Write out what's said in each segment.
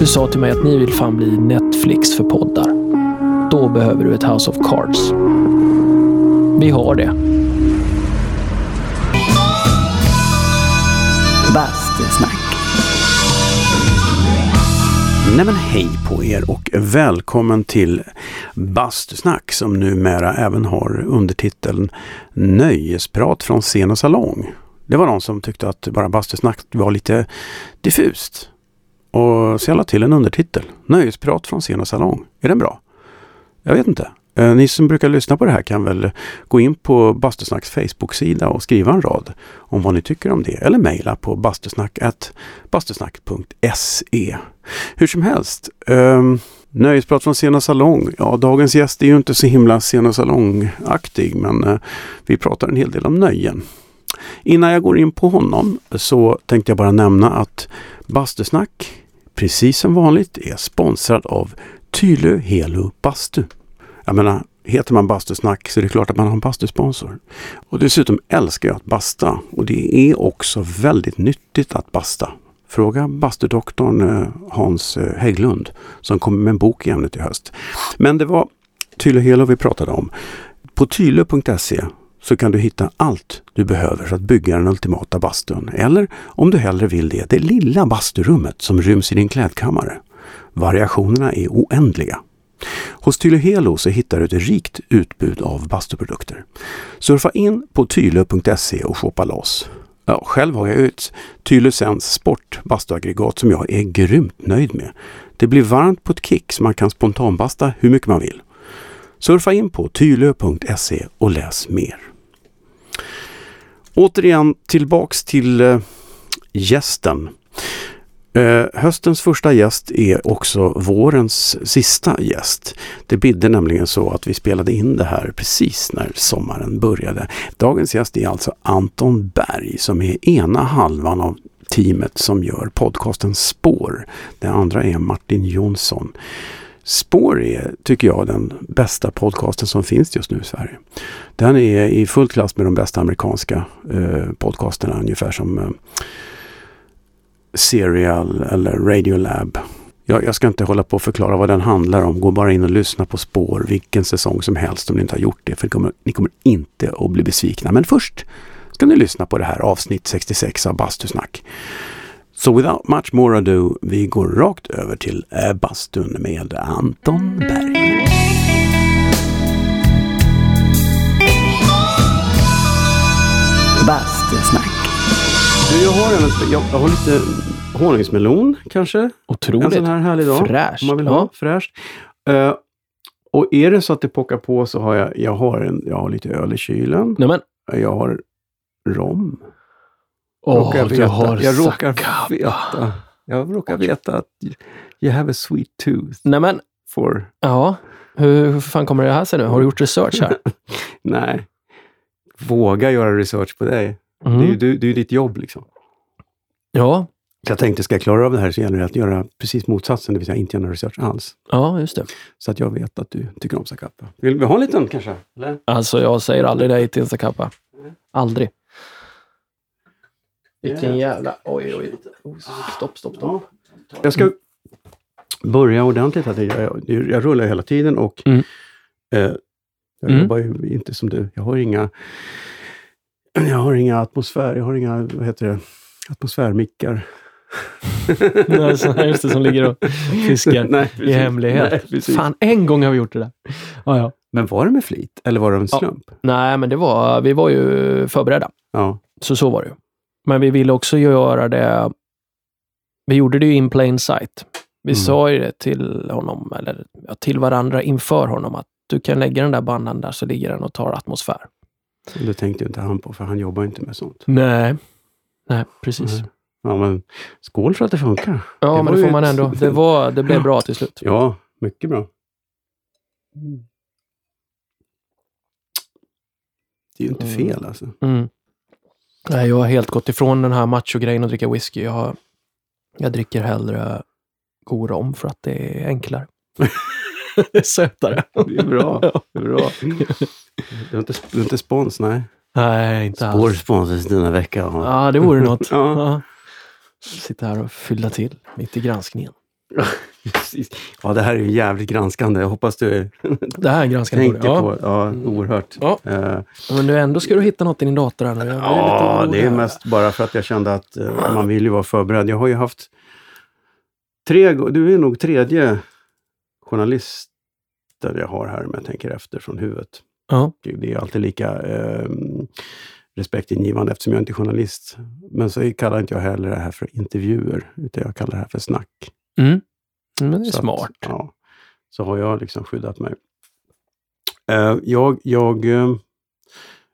Du sa till mig att ni vill fan bli Netflix för poddar. Då behöver du ett House of Cards. Vi har det. Bastusnack. Nej men hej på er och välkommen till Bastusnack som numera även har undertiteln Nöjesprat från scen och salong. Det var någon som tyckte att bara bastusnack var lite diffust. Och så jag la till en undertitel. Nöjesprat från scen och salong. Är den bra? Jag vet inte. Eh, ni som brukar lyssna på det här kan väl gå in på Bastusnacks Facebook-sida och skriva en rad om vad ni tycker om det. Eller mejla på bastusnack.bastusnack.se. Hur som helst. Um, Nöjesprat från scen och salong. Ja, dagens gäst är ju inte så himla scen och salongaktig men uh, vi pratar en hel del om nöjen. Innan jag går in på honom så tänkte jag bara nämna att Bastusnack, precis som vanligt, är sponsrad av Tylö Helo Bastu. Jag menar, heter man Bastusnack så är det klart att man har en bastusponsor. Och dessutom älskar jag att basta och det är också väldigt nyttigt att basta. Fråga bastudoktorn eh, Hans eh, Hägglund som kommer med en bok i ämnet i höst. Men det var Tylö Helo vi pratade om. På tylö.se så kan du hitta allt du behöver för att bygga den ultimata bastun. Eller om du hellre vill det, det lilla basturummet som ryms i din klädkammare. Variationerna är oändliga. Hos Tylö Helo så hittar du ett rikt utbud av bastuprodukter. Surfa in på tylö.se och shoppa loss. Ja, själv har jag ett Tylö Sense Sport bastuaggregat som jag är grymt nöjd med. Det blir varmt på ett kick så man kan spontanbasta hur mycket man vill. Surfa in på tylö.se och läs mer. Återigen tillbaks till eh, gästen. Eh, höstens första gäst är också vårens sista gäst. Det bidde nämligen så att vi spelade in det här precis när sommaren började. Dagens gäst är alltså Anton Berg som är ena halvan av teamet som gör podcasten Spår. Den andra är Martin Jonsson. Spår är, tycker jag, den bästa podcasten som finns just nu i Sverige. Den är i full klass med de bästa amerikanska eh, podcasterna, ungefär som eh, Serial eller Radiolab. Jag, jag ska inte hålla på och förklara vad den handlar om. Gå bara in och lyssna på spår vilken säsong som helst om ni inte har gjort det. För ni kommer, ni kommer inte att bli besvikna. Men först ska ni lyssna på det här avsnitt 66 av Bastusnack. Så without much more ado, vi går rakt över till eh, bastun med Anton Berg. Bastusnack. Du, jag har, en, jag, jag har lite honungsmelon kanske. En Otroligt sån här härlig dag. fräsch. Om man vill Ja. ha fräscht. Eh, och är det så att det pockar på så har jag, jag, har en, jag har lite öl i kylen. Nej men, Jag har rom. Åh, Råkar du har jag råkar veta. Jag råkar veta att you have a sweet tooth Nej men, for... ja. Hur, hur fan kommer det här sig nu? Har du gjort research här? Nej. Våga göra research på dig. Det är ju Mm. du, det är ditt jobb liksom. Ja, Jag tänkte, ska jag klara av det här så gäller det att göra precis motsatsen, det vill säga inte göra research alls. ja, just det. Så att jag vet att du tycker om Zacapa. Vill vi ha en liten kanske? Eller? Alltså, jag säger aldrig nej till en Zacapa. Aldrig. Vilken jävla... Oj, oj. Oh, stopp, stopp, stopp. Jag ska börja ordentligt. Jag, jag, jag rullar hela tiden och Mm. eh, jag Mm. jobbar ju inte som du. Jag har inga jag har inga atmosfär, jag har inga, vad heter det, atmosfärmickar. Nej, så- just det, som ligger och fiskar Nej, i precis. hemlighet. Nej. Fan, en gång har vi gjort det där. Ja, ja. Men var det med flit eller var det en Ja. slump? Nej, men det var, vi var ju förberedda. Ja. Så så var det ju. Men vi ville också göra det... Vi gjorde det ju in plain sight. Vi Mm. sa ju det till honom, eller ja, till varandra inför honom, att du kan lägga den där bandan där så ligger den och tar atmosfär. Det tänkte ju inte han på, för han jobbar inte med sånt. Nej. Nej, precis. Nej. Ja, men skål för att det funkar. Ja, Det men det får man ändå. Det, var, det blev bra till slut. Ja, mycket bra. Det är ju inte Mm. fel alltså. Mm. Nej, jag har helt gått ifrån den här macho-grejen att dricka whisky. Jag, har, jag dricker hellre god rom för att det är enklare. det är sötare. Det är bra. Det är bra. Du har inte, du har inte spons, nej? Nej, inte alls. Spår sponsras denna vecka. Ja, det vore något. Ja. Ja. Sitta här och fylla till mitt i granskningen. Precis. Ja, det här är ju jävligt granskande. Jag hoppas du Det här är granskande. tänker ja. på Ja, oerhört. Ja. Eh, Men nu ändå ska du hitta något i din dator här nu. Ja, det är mest bara för att jag kände att eh, man vill ju vara förberedd. Jag har ju haft tre, du är nog tredje journalisten jag har här om jag tänker efter från huvudet. Ja. Det är alltid lika eh, respektingivande eftersom jag inte är journalist. Men så kallar inte jag heller det här för intervjuer, utan jag kallar det här för snack. Mm. Men det är Så att, smart. ja, så har jag liksom skyddat mig. Eh, jag, jag, eh,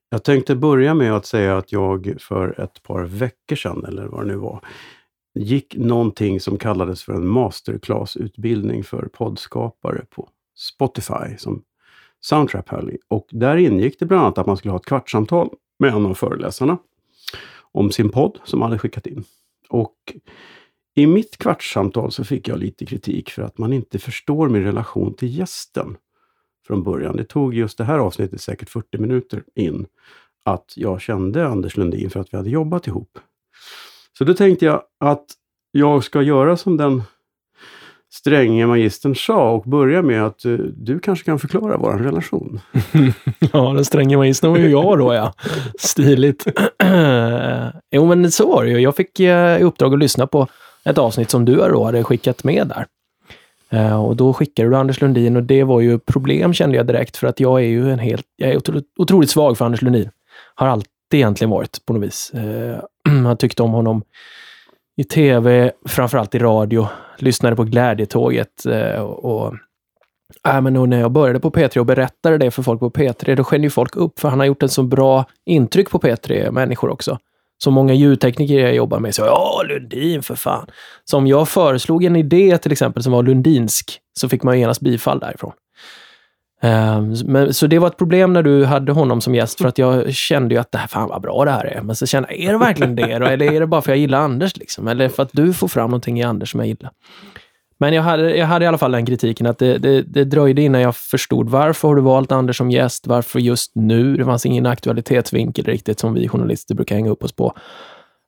jag tänkte börja med att säga att jag för ett par veckor sedan, eller vad det nu var, gick någonting som kallades för en masterclass-utbildning för poddskapare på Spotify som Soundtrap höll. Och där ingick det bland annat att man skulle ha ett kvartssamtal med en av föreläsarna om sin podd som man hade skickat in. Och i mitt kvartssamtal så fick jag lite kritik för att man inte förstår min relation till gästen från början. Det tog just det här avsnittet säkert 40 minuter in att jag kände Anders Lundin för att vi hade jobbat ihop. Så då tänkte jag att jag ska göra som den stränge magistern sa och börja med att eh, du kanske kan förklara vår relation. Ja, den stränge magistern var ju jag då ja. Stiligt. jo, men så var det ju. Jag fick eh, i uppdrag att lyssna på ett avsnitt som du då hade skickat med där. Eh, och då skickade du Anders Lundin och det var ju problem kände jag direkt för att jag är ju en helt, jag är otroligt, svag för Anders Lundin. Har alltid egentligen varit på något vis. Eh, jag tyckte om honom i tv, framförallt i radio. Lyssnade på Glädjetåget eh, och Äh, men när jag började på P3 och berättade det för folk på P3, då sken ju folk upp, för han har gjort en så bra intryck på P3, människor också. Så många ljudtekniker jag jobbar med säger ja, Lundin för fan. Så om jag föreslog en idé till exempel som var lundinsk, så fick man genast bifall därifrån. Ehm, men, så det var ett problem när du hade honom som gäst, för att jag kände ju att det här, fan vad bra det här är. Men så kände jag, är det verkligen det då? Eller är det bara för att jag gillar Anders? Liksom? Eller för att du får fram någonting i Anders som jag gillar? Men jag hade, jag hade i alla fall den kritiken att det, det, det dröjde innan jag förstod varför har du valt Anders som gäst? Varför just nu? Det fanns ingen aktualitetsvinkel riktigt som vi journalister brukar hänga upp oss på.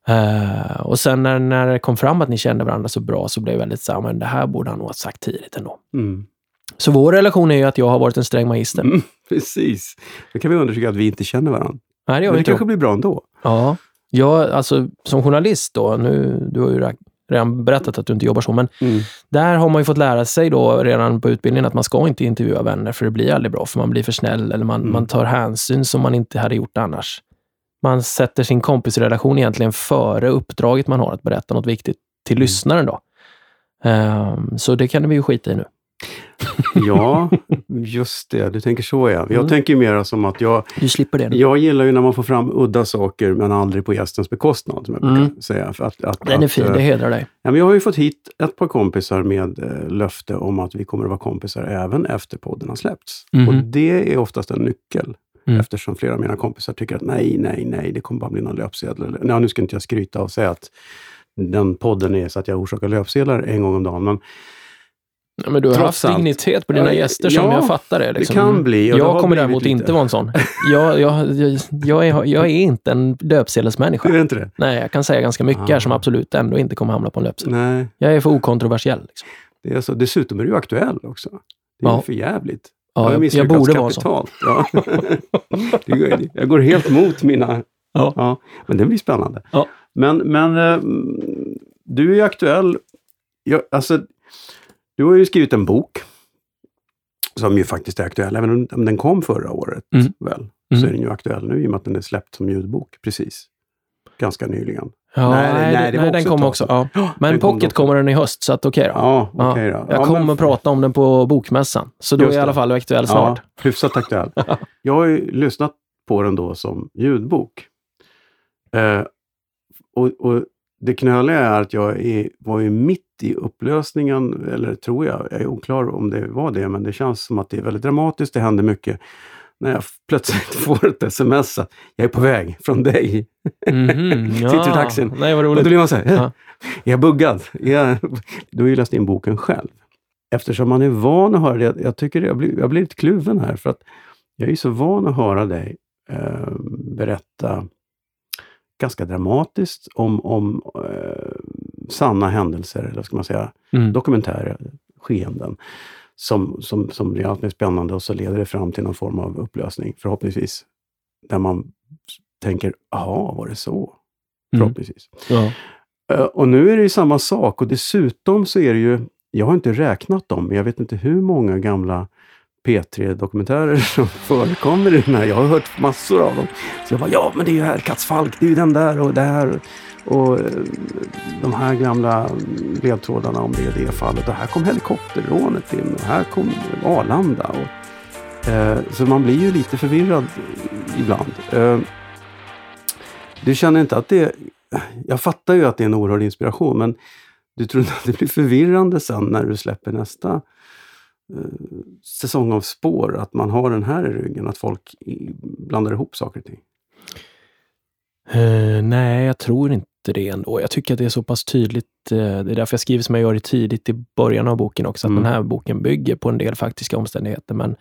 Eh, och sen när, när det kom fram att ni kände varandra så bra så blev jag väldigt så här, men det här borde han nog ha sagt tidigt ändå. Mm. Så vår relation är ju att jag har varit en sträng magister. Mm, precis. Då kan vi undersöka att vi inte känner varandra. Nej, det Men vi det kanske blir bra ändå. Ja, jag, alltså som journalist då, nu, du har ju redan berättat att du inte jobbar så, men Mm. där har man ju fått lära sig då redan på utbildningen att man ska inte intervjua vänner för det blir aldrig bra, för man blir för snäll eller man, Mm. man tar hänsyn som man inte hade gjort annars. Man sätter sin kompisrelation egentligen före uppdraget man har att berätta något viktigt till Mm. lyssnaren då. Ehm, så det kan vi ju skita i nu. Ja, just det. Du tänker så ja. Jag Mm. tänker mer som att jag, Du slipper det nu. jag gillar ju när man får fram udda saker men aldrig på gästens bekostnad, som jag brukar Mm. säga. För att, att, Den är att, fin, eh, det hedrar dig. Ja, men jag har ju fått hit ett par kompisar med eh, löfte om att vi kommer att vara kompisar även efter podden har släppts. Mhm. Och det är oftast en nyckel. Mm. Eftersom flera av mina kompisar tycker att nej, nej, nej, det kommer bara bli någon löpsedel. Nej, nu ska inte jag skryta och säga att den podden är så att jag orsakar löpsedlar en gång om dagen. Men Ja, men du har trots haft allt. dignitet på dina Ja, gäster som ja, jag fattar det. Liksom. det kan bli, Jag kommer däremot lite. inte vara en sån. Jag, jag, jag, är, jag är inte en löpsedelsmänniska. är det inte det? Nej, jag kan säga ganska mycket här Ah. som absolut ändå inte kommer hamna på en löpsedel. Nej, Jag är för okontroversiell. Liksom. det är så. Dessutom är du aktuell också. Det är Ja. ju för jävligt. Ja, jag, jag borde vara så. kapitalt. Ja. Jag går helt mot mina... Ja. men det blir spännande. Ja. Men, men eh, mm, du är ju aktuell. Jag, alltså, du har ju skrivit en bok som ju faktiskt är aktuell, även om- den kom förra året. Mm. väl, Mm. Så är den ju aktuell nu i och med att den är släppt som ljudbok precis. Ganska nyligen. Ja, Nej, nej, nej, nej, den tag också. Ja. Men den kom Pocket då. kommer den i höst, så att okej då. Ja, okej då. Jag Ja, kommer men- prata om den på Bokmässan, så då är jag i alla fall aktuell snart. Ja, hyfsat aktuell. Jag har ju lyssnat på den då som ljudbok. Eh, och, och det knöliga är att jag är, var ju mitt i upplösningen, eller tror jag, jag är oklar om det var det, men det känns som att det är väldigt dramatiskt, det händer mycket. När jag plötsligt får ett sms att jag är på väg från dig. Mhm, Sitter i taxin. Nej, vad Och roligt. då blir man så här, Ja. är jag buggad? Är jag... Du har ju läst in boken själv. Eftersom man är van att höra det, jag tycker jag blir, jag blir lite kluven här, för att jag är så van att höra dig eh, berätta ganska dramatiskt om, om eh, sanna händelser, eller ska man säga, Mm. dokumentära skeenden som, som, som blir allt mer spännande och så leder det fram till någon form av upplösning, förhoppningsvis. Där man tänker, jaha, var det så? Mm. Förhoppningsvis. Ja. Eh, Och nu är det ju samma sak och dessutom så är det ju, jag har inte räknat dem, men jag vet inte hur många gamla P3-dokumentärer som förekommer i den här. Jag har hört massor av dem. Så jag bara, ja men det är ju här Katzfalk, det är ju den där och det här. Och eh, de här gamla ledtrådarna om det är det fallet. Och här kom helikopterrånet in och här kom Arlanda. Och, eh, så man blir ju lite förvirrad ibland. Eh, du känner inte att det... Jag fattar ju att det är en oerhörd inspiration, men du tror inte att det blir förvirrande sen när du släpper nästa eh, säsong av spår? Att man har den här i ryggen, att folk blandar ihop saker och ting? Uh, nej, jag tror inte det ändå. Jag tycker att det är så pass tydligt. eh, det är därför jag skriver som jag gör det tidigt i början av boken också, att Mm. den här boken bygger på en del faktiska omständigheter, men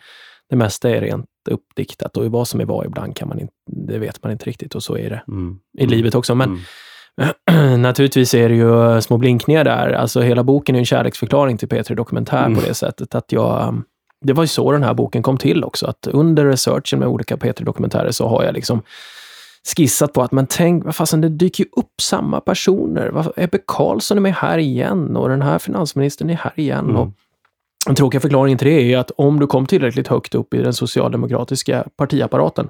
det mesta är rent uppdiktat och vad som är vad ibland kan man inte, det vet man inte riktigt och så är det Mm. i livet också. Men Mm. naturligtvis är det ju små blinkningar där. Alltså hela boken är en kärleksförklaring till P3 Dokumentär Mm. på det sättet att jag... Det var ju så den här boken kom till också, att under researchen med olika P3 Dokumentärer så har jag liksom skissat på att, men tänk, vad fasen, det dyker ju upp samma personer. Ebbe Carlsson är med här igen och den här finansministern är här igen. Mm. Och den tråkiga förklaringen till det är att om du kom tillräckligt högt upp i den socialdemokratiska partiapparaten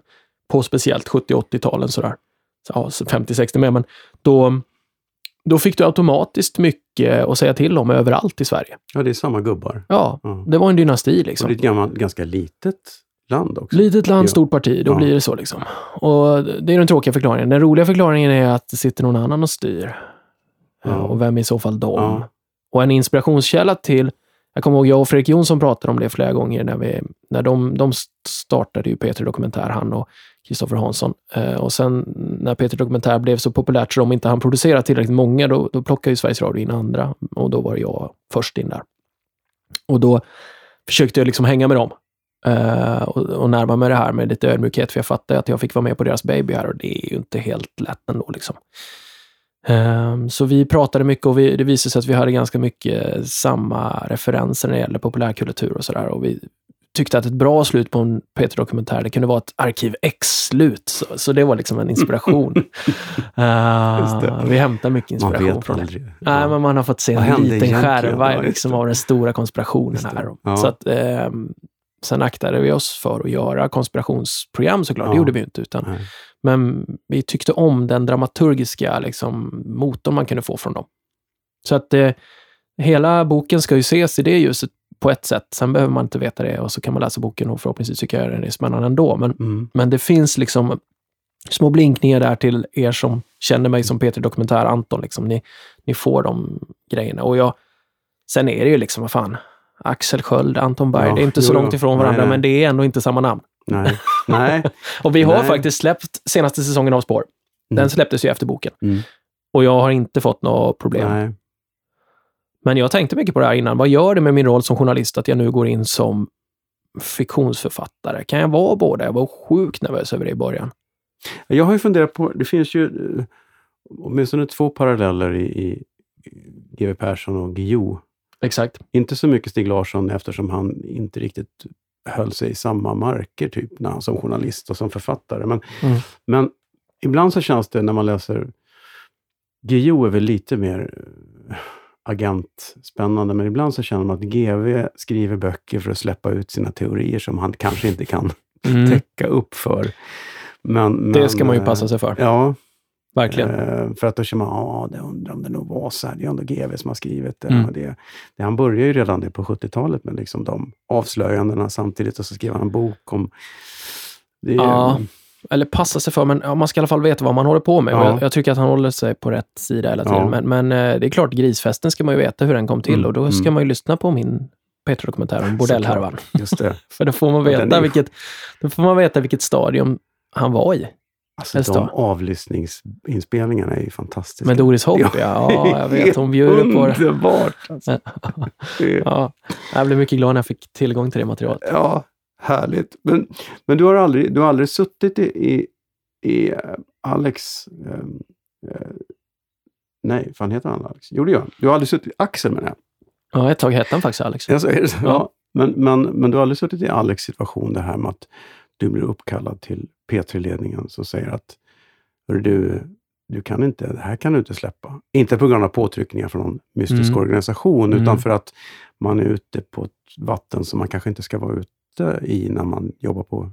på speciellt 70-80-talen sådär, så, ja, så 50-60 med, men då, då fick du automatiskt mycket att säga till om överallt i Sverige. Ja, det är samma gubbar. Ja, Ja. det var en dynasti Och liksom. det är ett gammalt, ganska litet land också. Litet land, Ja. stort parti, då Ja. blir det så liksom. Och det är den tråkiga förklaringen. Den roliga förklaringen är att det sitter någon annan och styr. Ja. Och vem är i så fall? Ja. Och en inspirationskälla till, jag kommer ihåg jag och Fredrik Jonsson pratade om det flera gånger när, vi, när de, de startade ju P3 Dokumentär, han och Kristoffer Hansson. Eh, och sen när P3 Dokumentär blev så populärt så de inte han producera tillräckligt många, då, då plockade ju Sveriges Radio in andra. Och då var jag först in där. Och då försökte jag liksom hänga med dem. Eh, och, och närma mig det här med lite ödmjukhet, för jag fattade att jag fick vara med på deras baby här och det är ju inte helt lätt ändå. Liksom. Ehm, Så vi pratade mycket och vi, det visade sig att vi hade ganska mycket samma referenser när det gäller populärkultur och sådär. Och vi tyckte att ett bra slut på en P3-dokumentär, det kunde vara ett Arkiv X-slut. Så, så det var liksom en inspiration. Det. vi hämtar mycket Man inspiration vet från det. aldrig. Nej, men man har fått se en liten skärva Ja, liksom, av den stora konspirationen här. Ja. Så att, ehm, sen aktade vi oss för att göra konspirationsprogram såklart. Ja. Det gjorde vi inte. Utan, Nej. men vi tyckte om den dramaturgiska liksom, motorn man kunde få från dem. Så att eh, hela boken ska ju ses i det ljuset på ett sätt. Sen behöver man inte veta det och så kan man läsa boken och förhoppningsvis tycka jag den är spännande ändå. Men, Mm. men det finns liksom små blinkningar där till er som känner mig som Peter Dokumentär Anton. Liksom. Ni, ni får de grejerna. Och jag, sen är det ju liksom, vad fan, Axel Sköld, Anton Berg, Ja, det är inte så jo, jo. långt ifrån varandra, nej. men det är ändå inte samma namn. Nej. Nej. Och vi har Nej. faktiskt släppt senaste säsongen av Spår. Den Mm. släpptes ju efter boken. Mm. Och jag har inte fått några problem. Nej. Men jag tänkte mycket på det här innan. Vad gör det med min roll som journalist att jag nu går in som fiktionsförfattare? Kan jag vara båda? Jag var sjukt nervös över det i början. Jag har ju funderat på, det finns ju eh, åtminstone två paralleller i, i GW Persson och Guillou. Exakt. Inte så mycket Stig Larsson eftersom han inte riktigt höll sig i samma marker typ när han som journalist och som författare. Men, Mm. men ibland så känns det när man läser Guillou är väl lite mer eh, agentspännande, men ibland så känner man att GV skriver böcker för att släppa ut sina teorier som han kanske inte kan Mm. täcka upp för. Men, Det men, ska man ju eh, passa sig för. Ja, Verkligen. Eh, för att då känner man, ja, det undrar om det nog var så här. Det är ändå GV som har skrivit det. Mm. Det, det. Han började ju redan det på 70-talet med liksom de avslöjandena samtidigt och så skrev han en bok om... Det, Ja. Eller passa sig för, men ja, man ska i alla fall veta vad man håller på med. Ja. Jag, jag tycker att han håller sig på rätt sida hela tiden. Ja. Men, men eh, det är klart, grisfesten ska man ju veta hur den kom till Mm, och då ska mm. man ju lyssna på min Peter-dokumentär om bordellhärvan. Just det. För då får man veta, ju- vilket, då får man veta vilket stadium han var i. Alltså de då. avlyssningsinspelningarna är ju fantastiska. Med Doris Hopp, ja. ja. jag vet. Hon bjuder på det. Underbart! Alltså. Ja, jag blev mycket glad när jag fick tillgång till det materialet. Ja, härligt. Men, men du, har aldrig, du har aldrig suttit i, i, i eh, Alex... eh, nej, fan heter han Alex? Jo, det gör han. Du har aldrig suttit i Axel menar jag. Ja, ett tag hette han faktiskt Alex. Ja, så är det så? Ja. Ja. Men, men, men du har aldrig suttit i Alex situation, det här med att du blir uppkallad till P3-ledningen som säger att "Hörru du, du kan inte, det här kan du inte släppa. Inte på grund av påtryckningar från någon mystisk Mm. organisation, Mm. utan för att man är ute på ett vatten som man kanske inte ska vara ute i när man jobbar på...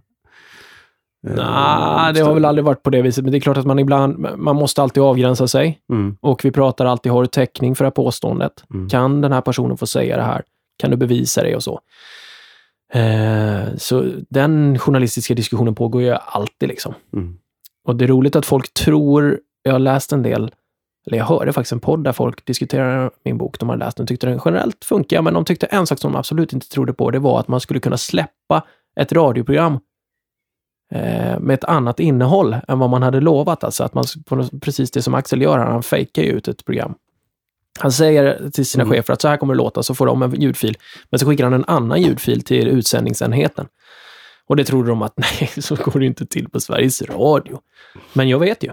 eh, Nej, det har väl aldrig varit på det viset, men det är klart att man ibland, man måste alltid avgränsa sig. Mm, Och vi pratar alltid, har du täckning för det här påståendet? mm, Kan den här personen få säga det här? Kan du bevisa det och så? Eh, så den journalistiska diskussionen pågår ju alltid liksom. mm, Och det är roligt att folk tror, jag har läst en del, eller jag hörde faktiskt en podd där folk diskuterar min bok, de har läst den tyckte den generellt funkar, men de tyckte en sak som de absolut inte trodde på, det var att man skulle kunna släppa ett radioprogram eh, med ett annat innehåll än vad man hade lovat. Alltså att man, precis det som Axel gör, han fejkar ju ut ett program. Han säger till sina Mm. chefer att så här kommer det låta, så får de en ljudfil. Men så skickar han en annan ljudfil till utsändningsenheten. Och det trodde de att nej, så går det inte till på Sveriges Radio. Men jag vet ju.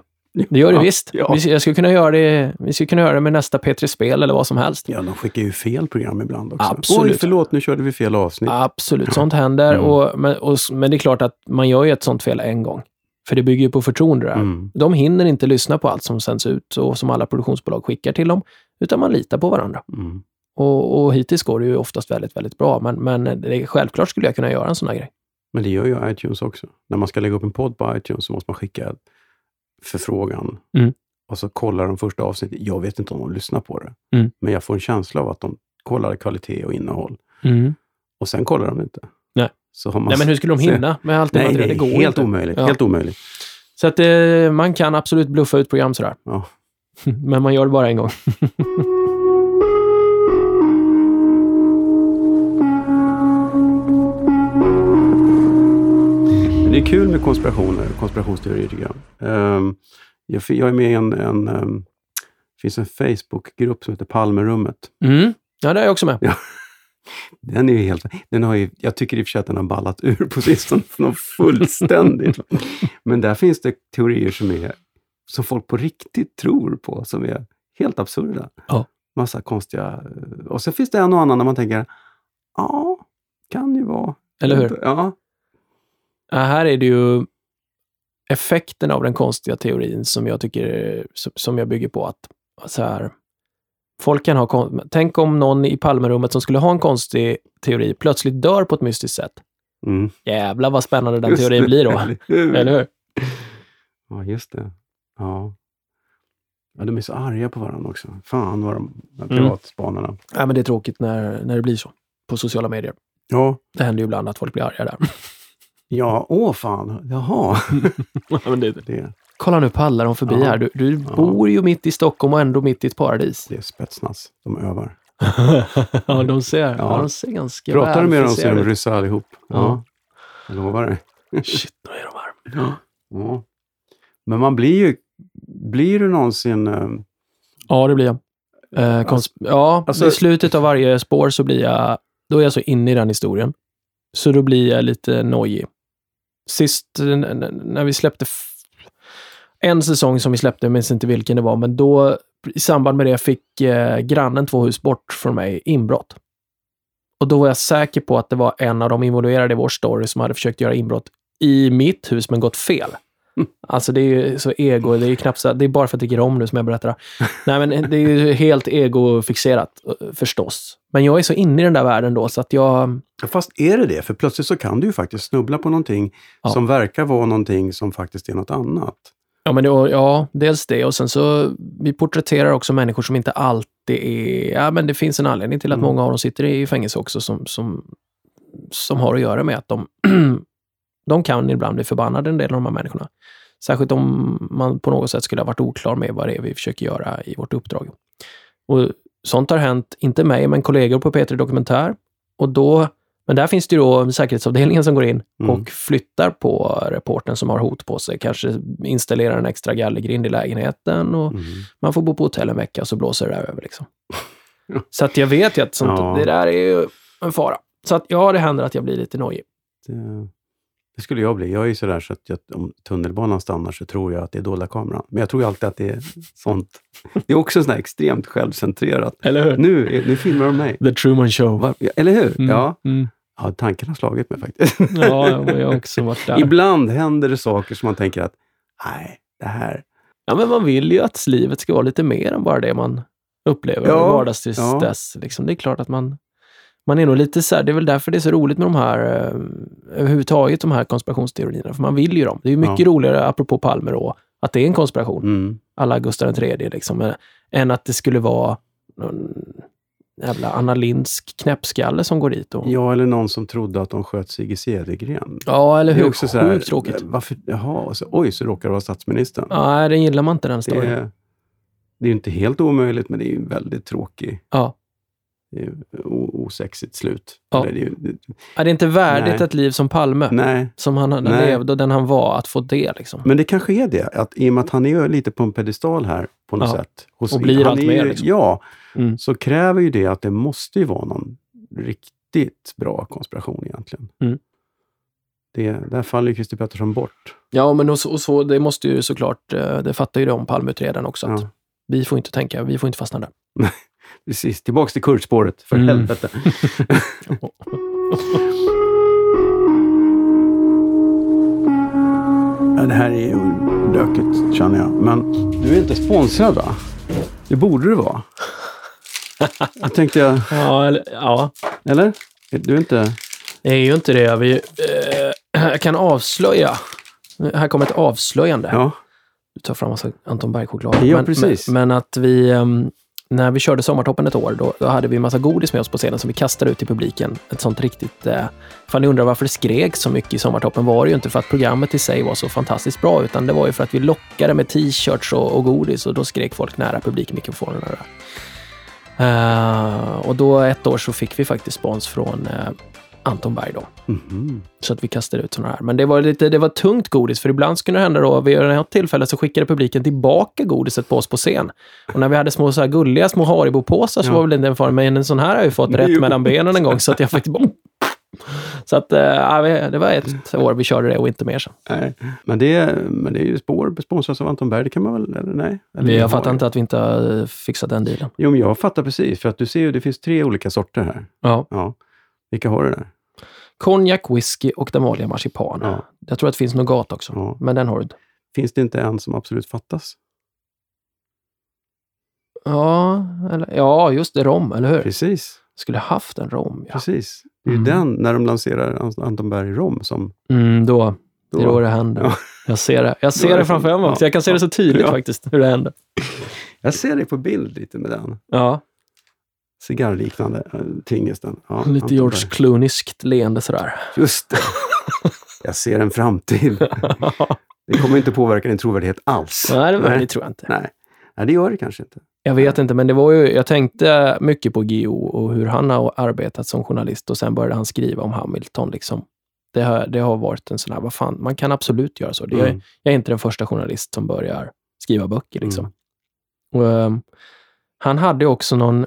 Det gör det Ja, visst. ja. Vi, jag skulle kunna göra det, vi skulle kunna göra det med nästa P3 Spel eller vad som helst. Ja, de skickar ju fel program ibland också. Absolut. Oj, förlåt, nu körde vi fel avsnitt. Absolut, sånt händer. Mm. Och, men, och, men det är klart att man gör ju ett sånt fel en gång. För det bygger ju på förtroende där. Mm. De hinner inte lyssna på allt som sänds ut och som alla produktionsbolag skickar till dem, utan man litar på varandra. Mm. Och, och hittills går det ju oftast väldigt, väldigt bra. Men, men det, självklart skulle jag kunna göra en sån här grej. Men det gör ju iTunes också. När man ska lägga upp en podd på iTunes så måste man skicka förfrågan. Mm. Och så kollar de första avsnittet. Jag vet inte om de lyssnar på det. Mm. Men jag får en känsla av att de kollar kvalitet och innehåll. Mm. Och sen kollar de inte. Nej. Så har man Nej, men hur skulle de hinna med allt det Nej, det Det går helt inte. omöjligt. Ja. Helt omöjligt. Så att eh, man kan absolut bluffa ut program sådär. Ja. Men man gör det bara en gång. Det är kul med konspirationer, konspirationsteorier tycker jag. Ehm, jag, är med i en, en ehm, det finns en Facebookgrupp som heter Palmerummet. Mm. Ja, det är jag också med. Den är ju helt, den har ju, jag tycker i och för sig att den har ballat ur på sistone fullständigt. Men där finns det teorier som, är, som folk på riktigt tror på, som är helt absurda. Ja. Massa konstiga... Och så finns det en och annan där man tänker, ja, kan ju vara. Eller hur? Ja. Ja, här är det ju effekten av den konstiga teorin som jag tycker, som- jag bygger på att så här, folk kan ha, tänk om någon i Palmerummet som skulle ha en konstig teori plötsligt dör på ett mystiskt sätt. Mm. Jävlar vad spännande den Just teorin det. blir då. Eller hur? Ja, just det. Ja. ja, de är så arga på varandra också. Fan vad de, de Mm. piratspanarna. Ja, men det är tråkigt när, när det blir så på sociala medier. Ja, Det händer ju ibland att folk blir arga där. ja, åh fan, jaha. ja, men det, Det, kolla nu pallar de förbi Ja. här. Du, du Ja. bor ju mitt i Stockholm och ändå mitt i ett paradis. det är spetsnaz. De övar. ja, de ser, ja. Ja. de ser ganska Pratar du med dem så är de ut. ryssa allihop. Ja. Ja. Jag lovar det. Shit, då är de här. Ja. Men man blir ju... Blir du någonsin... eh, Ja, det blir jag. Eh, kons- ja, alltså- i slutet av varje spår så blir jag, då är jag så inne i den historien. Så då blir jag lite nojig. Sist när vi släppte en säsong som vi släppte, jag minns inte vilken det var, men då i samband med det fick eh, grannen två hus bort från mig inbrott. Och då var jag säker på att det var en av de involverade i vår story som hade försökt göra inbrott i mitt hus men gått fel. Alltså det är ju så ego, det är ju knappt så, det är bara för att jag tycker om nu som jag berättar. Nej men det är ju helt egofixerat eh, förstås. Men jag är så inne i den där världen då så att jag, Fast är det det? För plötsligt så kan du ju faktiskt snubbla på någonting Ja. som verkar vara någonting som faktiskt är något annat. ja men det, ja, dels det och sen så, vi porträtterar också människor som inte alltid är, ja men det finns en anledning till att Mm. många av dem sitter i fängelse också som, som, som har att göra med att de, de kan ibland bli förbannade en del av de här människorna. Särskilt om man på något sätt skulle ha varit oklar med vad det är vi försöker göra i vårt uppdrag. Och sånt har hänt, inte mig, men kollegor på P3 Dokumentär. Och då, men där finns det ju då säkerhetsavdelningen som går in Mm. och flyttar på reporten som har hot på sig. Kanske installerar en extra gallergrind i lägenheten och Mm. man får bo på hotell en vecka och så blåser det där över. Liksom. Så att jag vet ju att sånt, Ja. det där är ju en fara. Så att ja, det händer att jag blir lite nojig. Det, Det skulle jag bli. Jag är ju sådär så att jag, om tunnelbanan stannar så tror jag att det är dolda kameran. Men jag tror alltid att det är sånt. Det är också sådär extremt självcentrerat. Eller hur? Nu, nu filmar de mig. The Truman Show. Va? Eller hur? Mm, Ja. Mm. ja, tanken har slagit mig faktiskt. Ja, jag har också varit där. Ibland händer det saker som man tänker att, nej, det här... Ja, men man vill ju att livet ska vara lite mer än bara det man upplever Ja, ja, vardagstristess. Liksom. Det är klart att man, man är nog lite så här, det är väl därför det är så roligt med de här, eh, överhuvudtaget de här konspirationsteorierna, för man vill ju dem. Det är ju mycket Ja. roligare, apropå Palme då, att det är en konspiration, Mm. alla Gustav III liksom, eh, än att det skulle vara någon jävla Anna Lindsk knäppskalle som går dit. Och, Ja, eller någon som trodde att de sköt Sigge Cedergren. ja, eller Det är hur? också så här, Sjukt tråkigt. Varför, jaha, så, oj, så råkar det vara statsministern. Nej, den gillar man inte den det, storyn. är, det är ju inte helt omöjligt, men det är ju väldigt tråkig, Ja. Är osexigt slut. Ja. Eller det är det, Ja, Det är inte värdigt Nej. ett liv som Palme, nej, som han Nej. levde och den han var, att få det. Liksom. men det kanske är det. Att, I och med att han är lite på en pedestal här på något Ja. sätt. Hos, Och blir han allt är mer, liksom. Ja, Mm. så kräver ju det att det måste ju vara någon riktigt bra konspiration egentligen. Mm. Det, där faller ju Christer Pettersson bort. Ja, men och så, och så, det måste ju såklart, eh, det fattar ju de Palmeutredaren också, att Ja. vi får inte tänka, vi får inte fastna där. Precis, tillbaks till kurdspåret, för Mm. helvete. Ja, det här är ju lökigt känner jag. Men du är inte sponsrad va? Det borde du vara. Jag tänkte jag, Ja, eller, ja, eller? Du är inte... det är ju inte det. Vi, eh, jag kan avslöja. Här kommer ett avslöjande. Ja, Du tar fram massa Anton Berg-choklad. Ja, men, precis. Men, men att vi, ehm, när vi körde Sommartoppen ett år, då, då hade vi en massa godis med oss på scenen som vi kastade ut till publiken. Ett sånt riktigt... Eh, ifall ni undrar varför det skrek så mycket i Sommartoppen var det ju inte för att programmet i sig var så fantastiskt bra, utan det var ju för att vi lockade med t-shirts och, och godis och då skrek folk nära publikmikrofonerna. Eh, och då ett år så fick vi faktiskt spons från eh, Anton Berg då. Mhm. Så att vi kastade ut sådana här. Men det var lite det var tungt godis, för ibland skulle det hända då, vid ett tillfälle så skickade publiken tillbaka godiset på oss på scen. Och när vi hade små så här gulliga små Haribo-påsar så Ja. var väl inte en fara, men en sån här har jag ju fått rätt mellan benen en gång, så att jag fick bom. Så att, eh, vi- det var ett år vi körde det och inte mer sen. Nej. Men, det, men det är ju spår sponsras av Anton Berg, det kan man väl, eller nej? Eller jag fattar inte att vi inte har fixat den dealen. Jo, men jag fattar precis. För att du ser ju, det finns tre olika sorter här. Ja. Ja. Vilka har du där? Konjak, whisky och den vanliga marsipan. Ja. Jag tror att det finns nougat också, Ja. men den har du inte. Finns det inte en som absolut fattas? Ja, eller, ja, just det, rom, eller hur? Precis, Skulle haft en rom, ja. precis. Det är ju Mm. den, när de lanserar An- Anton Berg Rom, som... Mm, då, Då, det är då det händer. Ja. Jag ser det. Jag ser det framför mig också. ja, Jag kan se det så tydligt faktiskt, hur det händer. Jag ser dig på bild lite med den Ja, cigarrliknande äh, tingesten. Ja, lite George. Clooneyskt leende sådär. Just det. Jag ser en framtid. Det kommer inte påverka din trovärdighet alls. Nej, det, Nej. det tror jag inte. Nej. Nej, det gör det kanske inte. Jag vet inte, men det var ju, jag tänkte mycket på Gio och hur han har arbetat som journalist och sen började han skriva om Hamilton. Liksom. Det, har, det har varit en sån här, vad fan, man kan absolut göra så. Det, jag, Mm. jag är inte den första journalist som börjar skriva böcker. Liksom. Mm. Och, ehm, han hade också någon,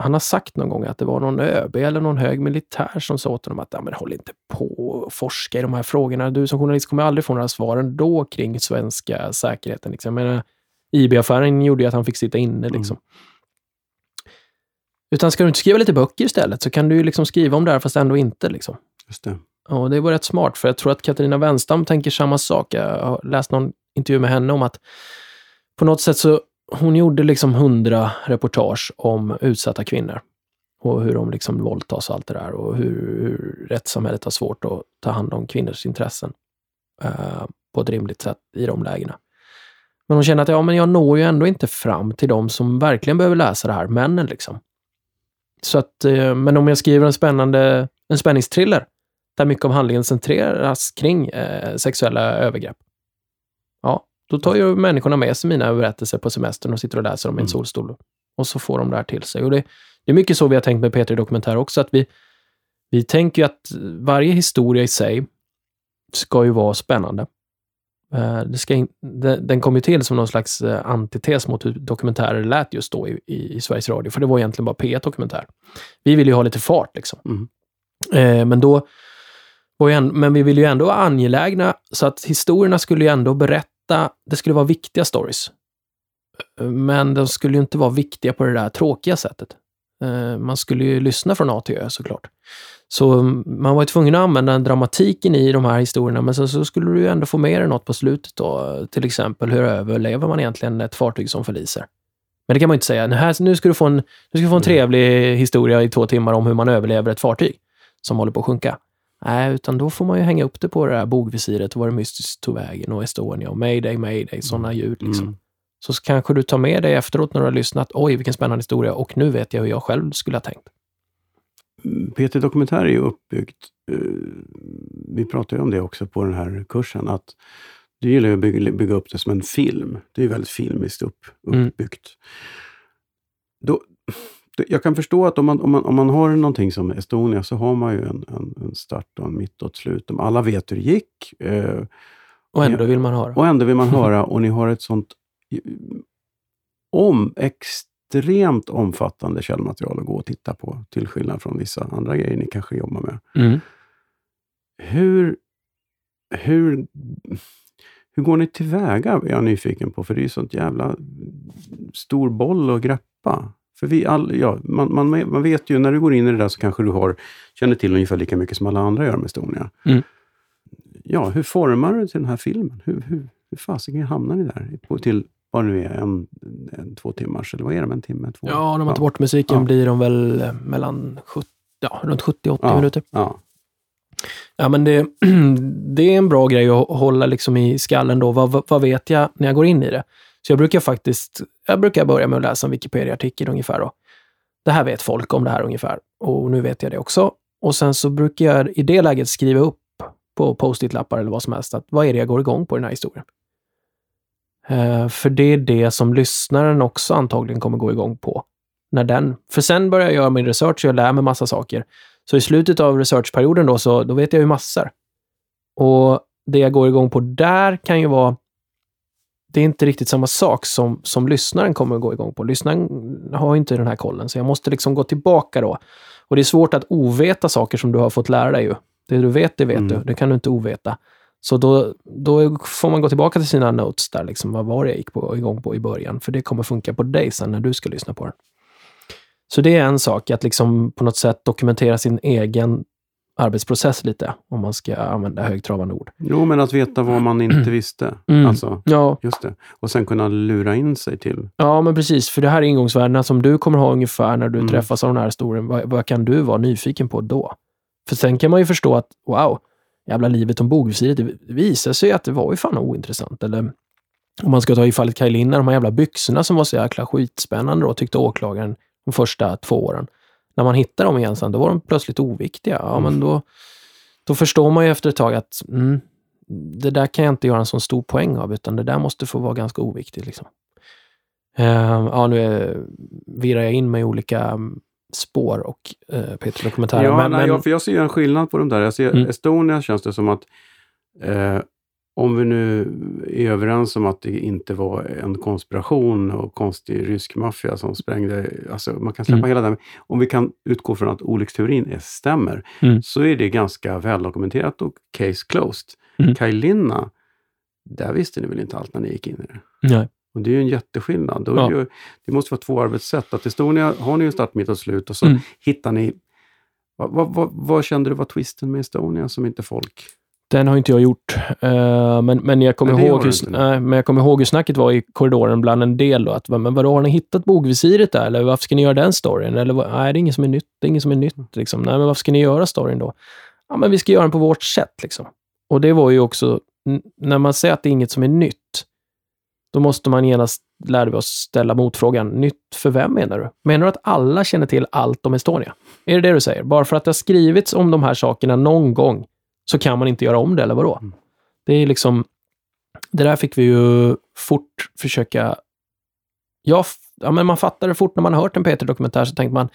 han har sagt någon gång att det var någon ÖB eller någon hög militär som sa åt honom att ja, men håll inte på och forska i de här frågorna. Du som journalist kommer aldrig få några svar ändå kring svenska säkerheten. Liksom. Menar, IB-affären gjorde ju att han fick sitta inne. Liksom. Utan ska du inte skriva lite böcker istället så kan du ju liksom skriva om det här fast ändå inte. Liksom. Just det. Och det var rätt smart, för jag tror att Katarina Wenstam tänker samma sak. Jag har läst någon intervju med henne om att på något sätt så hon gjorde liksom hundra reportage om utsatta kvinnor och hur de liksom våldtas och allt det där och hur, hur rättssamhället har svårt att ta hand om kvinnors intressen eh, på ett rimligt sätt i de lägena. Men hon känner att ja, men jag når ju ändå inte fram till de som verkligen behöver läsa det här, männen liksom. Så att, eh, men om jag skriver en spännande en spänningsthriller där mycket av handlingen centreras kring eh, sexuella övergrepp. Ja, då tar ju människorna med sig mina berättelser på semestern och sitter och läser dem i en Mm. solstol. Och så får de det här till sig. Och det, det är mycket så vi har tänkt med Peter Dokumentär också, att vi, vi tänker ju att varje historia i sig ska ju vara spännande. Eh, Det ska in, den, den kom ju till som någon slags eh, antites mot hur dokumentärer lät just då i, i, Sveriges Radio, för det var egentligen bara P1 Dokumentär. Vi vill ju ha lite fart liksom. Mm. Eh, men då men vi vill ju ändå vara angelägna, så att historierna skulle ju ändå berätta, det skulle vara viktiga stories. Men de skulle ju inte vara viktiga på det där tråkiga sättet. Eh, man skulle ju lyssna från A till Ö såklart. Så man var ju tvungen att använda dramatiken i de här historierna, men så, så skulle du ju ändå få med dig något på slutet då. Till exempel, hur överlever man egentligen ett fartyg som förliser? Men det kan man ju inte säga. Här, nu ska du få en, nu ska du få en Mm. trevlig historia i två timmar om hur man överlever ett fartyg som håller på att sjunka. Nej, utan då får man ju hänga upp det på det här bogvisiret var det mystiskt tog vägen och Estonia och mayday, mayday, sådana ljud liksom. Mm. Så kanske du tar med dig efteråt när du har lyssnat. Oj, vilken spännande historia och nu vet jag hur jag själv skulle ha tänkt. Peter Dokumentär är ju uppbyggt, eh, vi pratade ju om det också på den här kursen, att du gillar ju att bygga, bygga upp det som en film. Det är ju väldigt filmiskt upp, Mm. uppbyggt. Då, då- jag kan förstå att om man, om, man, om man har någonting som Estonia så har man ju en, en, en start och en mitt och ett slut. Alla vet hur det gick eh, Och ändå vill man höra. och ändå vill man höra och ni har ett sånt om, extremt omfattande källmaterial att gå och titta på, till skillnad från vissa andra grejer ni kanske jobbar med. Mm. Hur, hur, hur går ni tillväga, är jag nyfiken på, för det är ju sånt jävla stor boll att greppa. För vi all, ja, man, man, man vet ju, när du går in i det där så kanske du har, känner till ungefär lika mycket som alla andra gör med Estonia. Mm. Ja, hur formar du till den här filmen? Hur, hur, hur fasiken hamnar ni där? På, till vad nu är, en, en, två timmars, eller vad är det, en timme? Två? Ja, när man tar bort musiken Ja. blir de väl eh, mellan 70, ja, runt 70-80 Ja. minuter. Ja. Ja, men det, det är en bra grej att hålla liksom i skallen då. Vad, vad vet jag när jag går in i det? Så jag brukar faktiskt, jag brukar börja med att läsa en Wikipedia-artikel ungefär då. Det här vet folk om det här ungefär och nu vet jag det också. Och sen så brukar jag i det läget skriva upp på post-it-lappar eller vad som helst att vad är det jag går igång på i den här historien? Eh, för det är det som lyssnaren också antagligen kommer gå igång på. När den, för sen börjar jag göra min research och jag lär mig massa saker. Så i slutet av researchperioden då, så då vet jag ju massor. Och det jag går igång på där kan ju vara... Det är inte riktigt samma sak som, som lyssnaren kommer att gå igång på. Lyssnaren har inte den här kollen, så jag måste liksom gå tillbaka då. Och det är svårt att oveta saker som du har fått lära dig ju. Det du vet, det vet Mm. du. Det kan du inte oveta. Så då, då får man gå tillbaka till sina notes där, liksom, vad var det jag gick på, igång på i början? För det kommer funka på dig sen när du ska lyssna på den. Så det är en sak, att liksom på något sätt dokumentera sin egen arbetsprocess lite, om man ska använda högtravande ord. Jo, men att veta vad man inte visste. Mm. Alltså, Ja, just det. Och sen kunna lura in sig till ja, men precis. För det här är ingångsvärdena som du kommer ha ungefär när du Mm. träffas av den här historien. Vad, vad kan du vara nyfiken på då? För sen kan man ju förstå att, wow, jävla livet om bogvisiret, det visar sig att det var ju fan ointressant. Eller om man ska ta i fallet Kaj Linna, de här jävla byxorna som var så jäkla skitspännande då, tyckte åklagaren de första två åren. När man hittar dem igen sen, då var de plötsligt oviktiga. Ja, Mm. men då, då förstår man ju efter ett tag att mm, det där kan jag inte göra en sån stor poäng av, utan det där måste få vara ganska oviktigt. Liksom. Eh, ja, nu är, virrar jag in mig i olika mm, spår och uh, Peter dokumentärer. Ja, men, nej, men, ja, för jag ser en skillnad på de där. Jag ser, Mm. Estonia känns det som att eh, om vi nu är överens om att det inte var en konspiration och konstig rysk maffia som sprängde, alltså man kan släppa Mm. hela det. Om vi kan utgå från att olycksteorin är, stämmer, Mm. så är det ganska väldokumenterat och case closed. Mm. Kaj Linna, där visste ni väl inte allt när ni gick in i det? nej. Och det är ju en jätteskillnad. Ja. det, ju, det måste vara två arbetssätt. Att Estonia har ni ju start, mitt och slut och så Mm. hittar ni... Vad, vad, vad, vad kände du var twisten med Estonia som inte folk... Den har inte jag gjort. Eh, men, men, jag kommer Nej, ihåg hur, nej, men jag kommer ihåg hur snacket var i korridoren bland en del. Då, att, men vadå, har ni hittat bogvisiret där? Eller varför ska ni göra den storyn? Eller, nej, det är inget som är nytt. Det är inget som är nytt. Liksom. Nej, men varför ska ni göra storyn då? Ja, men vi ska göra den på vårt sätt. Liksom. Och det var ju också, när man säger att det är inget som är nytt, då måste man genast lära oss ställa motfrågan. Nytt för vem menar du? Menar du att alla känner till allt om Estonia? Är det det du säger? Bara för att det har skrivits om de här sakerna någon gång så kan man inte göra om det, eller vadå? Mm. Det är liksom... Det där fick vi ju fort försöka... Ja, ja men man fattar det fort när man har hört en Peter-dokumentär så tänker man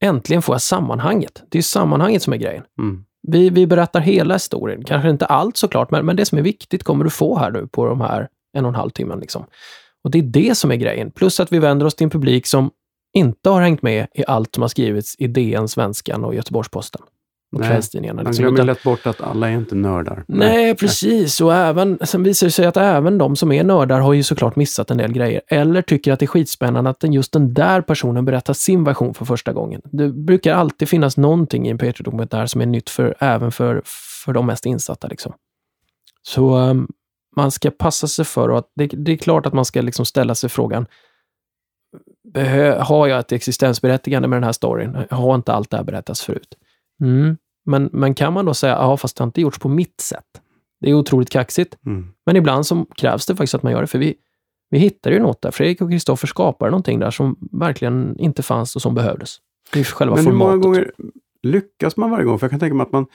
äntligen får jag sammanhanget. Det är sammanhanget som är grejen. Mm. Vi, vi berättar hela historien. Kanske inte allt såklart, men, men det som är viktigt kommer du få här nu på de här en och en halv timmen. Liksom. Och det är det som är grejen. Plus att vi vänder oss till en publik som inte har hängt med i allt som har skrivits i DN, Svenskan och Göteborgs-Posten. Och Nej, kvällstidningarna. Man Liksom. glömmer Utan- lätt bort att alla är inte nördar. Nej, precis. Och även, sen visar det sig att även de som är nördar har ju såklart missat en del grejer. Eller tycker att det är skitspännande att den, just den där personen berättar sin version för första gången. Det brukar alltid finnas någonting i en Patreon-dokumentär som är nytt för, även för, för de mest insatta. Liksom. Så um, man ska passa sig för att det, det är klart att man ska liksom ställa sig frågan har jag ett existensberättigande med den här storyn? Har inte allt det här berättats förut? Mm. Men, men kan man då säga, ja fast det har inte gjorts på mitt sätt. Det är otroligt kaxigt. Mm. Men ibland så krävs det faktiskt att man gör det, för vi, vi hittar ju något där. Fredrik och Kristoffer skapar någonting där som verkligen inte fanns och som behövdes. Det är själva Men hur många formatet. gånger lyckas man varje gång? För jag kan tänka mig att man,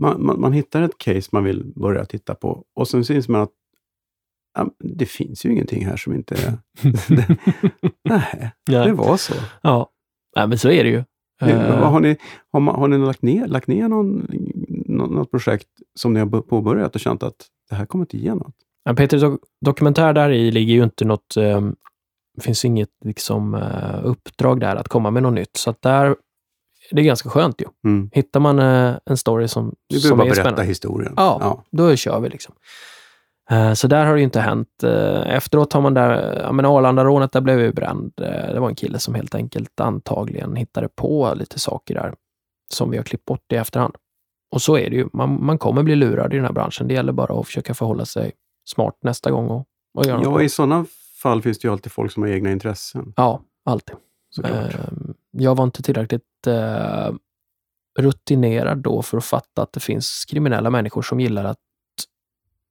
man, man, man hittar ett case man vill börja titta på och sen syns man att ja, det finns ju ingenting här som inte är... det, nej, det var så. Ja, Nej, men så är det ju. Eh, har, ni, har, man, har ni lagt ner, lagt ner någon, nå- något projekt som ni har påbörjat och känt att det här kommer inte ge något? Men Peters dok- dokumentär där i ligger ju inte något, eh, finns inget liksom, eh, uppdrag där att komma med något nytt. Så där, det är ganska skönt ju. Mm. Hittar man eh, en story som, som behöver bara är berätta spännande, historien. Ja. ja. då kör vi liksom. Eh, Så där har det ju inte hänt. Eh, Efteråt har man där, ja men Arlandarånet, där blev ju bränd. Eh, Det var en kille som helt enkelt antagligen hittade på lite saker där som vi har klippt bort i efterhand. Och så är det ju. Man, man kommer bli lurad i den här branschen. Det gäller bara att försöka förhålla sig smart nästa gång och, och göra ja, i sådana fall finns det ju alltid folk som har egna intressen. Ja, alltid. Såklart. Jag var inte tillräckligt rutinerad då för att fatta att det finns kriminella människor som gillar att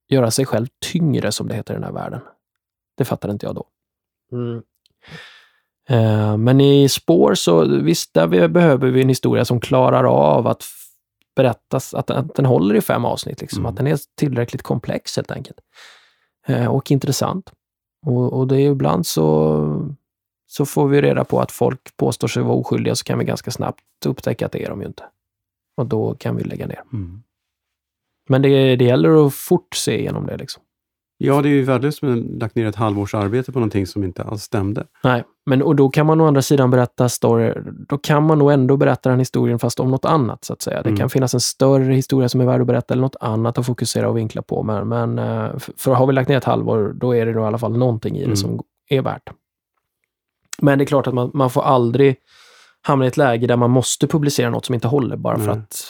göra sig själv tyngre, som det heter i den här världen. Det fattade inte jag då. Eh, Men i spår så visst, där vi behöver vi en historia som klarar av att berättas, att, att den håller i fem avsnitt. Liksom. Mm. Att den är tillräckligt komplex helt enkelt. Eh, Och intressant. Och, och det är ibland så, så får vi reda på att folk påstår sig vara oskyldiga, så kan vi ganska snabbt upptäcka att det är de ju inte. Och då kan vi lägga ner. Mm. Men det, det gäller att fort se igenom det. Liksom. Ja, det är ju värdelöst med lagt ner ett halvårs arbete på någonting som inte alls stämde. Nej, men och då kan man å andra sidan berätta story, då kan man nog ändå berätta den historien fast om något annat så att säga. Det Mm. kan finnas en större historia som är värd att berätta eller något annat att fokusera och vinkla på. Men, men eh, för har vi lagt ner ett halvår, då är det nog i alla fall någonting i det Mm. som är värt. Men det är klart att man, man får aldrig hamna i ett läge där man måste publicera något som inte håller bara för Nej. att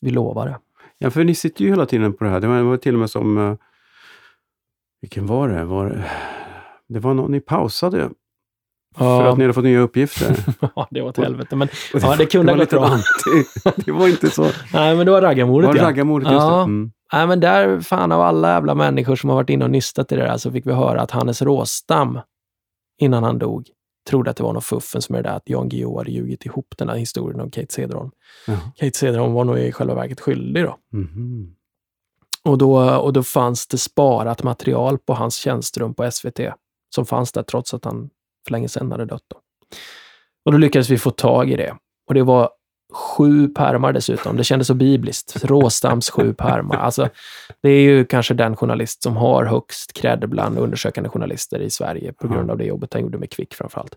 vi lovar det. Ja, för ni sitter ju hela tiden på det här. Det var, det till och med som... eh, Vilken var det? Var det, det var någon ni pausade för att ni hade fått nya uppgifter. ja, det var ett helvete. Men, Och Ja, det kunde ha gått bra. Det var inte så... nej, men det var raggarmordet Var det ja. raggarmordet? Just det. Ja. Mm. Nej, men där, fan av alla jävla människor som har varit inne och nystat i det där, så fick vi höra att Hannes Råstam, innan han dog, trodde att det var något fuffens med det där att Jan Guillou hade ljugit ihop den här historien om Kate Cederholm. Ja. Kate Cederholm var nog i själva verket skyldig då. Mhm. Och då, och då fanns det sparat material på hans tjänsterum på SVT, som fanns där trots att han för länge sedan hade dött. Då. Och då lyckades vi få tag i det. Och det var sju pärmar dessutom. Det kändes så bibliskt. Råstams sju pärmar. Alltså, det är ju kanske den journalist som har högst cred bland undersökande journalister i Sverige på grund av det jobbet han gjorde med Kvick framförallt.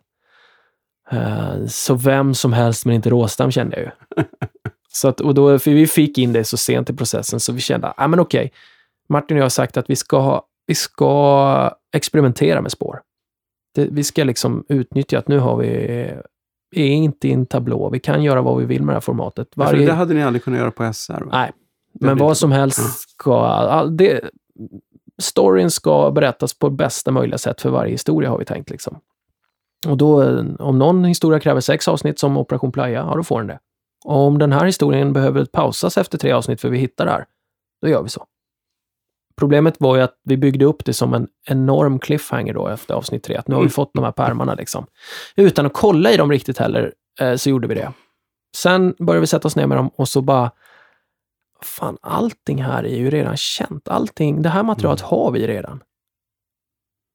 Eh, Så vem som helst, men inte Råstam kände jag ju. Så att, och då, vi fick in det så sent i processen, så vi kände, ja men okej, Martin och jag har sagt att vi ska, vi ska experimentera med spår. Det, vi ska liksom utnyttja att nu har vi är inte i en tablå, vi kan göra vad vi vill med det här formatet. Ja, Varje, det hade ni aldrig kunnat göra på SR? Va? Nej, Det men vad som bra. helst Ja. ska... Det, storyn ska berättas på bästa möjliga sätt för varje historia, har vi tänkt. Liksom. Och då, om någon historia kräver sex avsnitt som Operation Playa, ja då får den det. Och om den här historien behöver pausas efter tre avsnitt för vi hittar det här, då gör vi så. Problemet var ju att vi byggde upp det som en enorm cliffhanger då efter avsnitt tre, att nu har vi fått de här pärmarna liksom. Utan att kolla i dem riktigt heller, eh, så gjorde vi det. Sen började vi sätta oss ner med dem och så bara, fan allting här är ju redan känt. Allting, det här materialet har vi redan.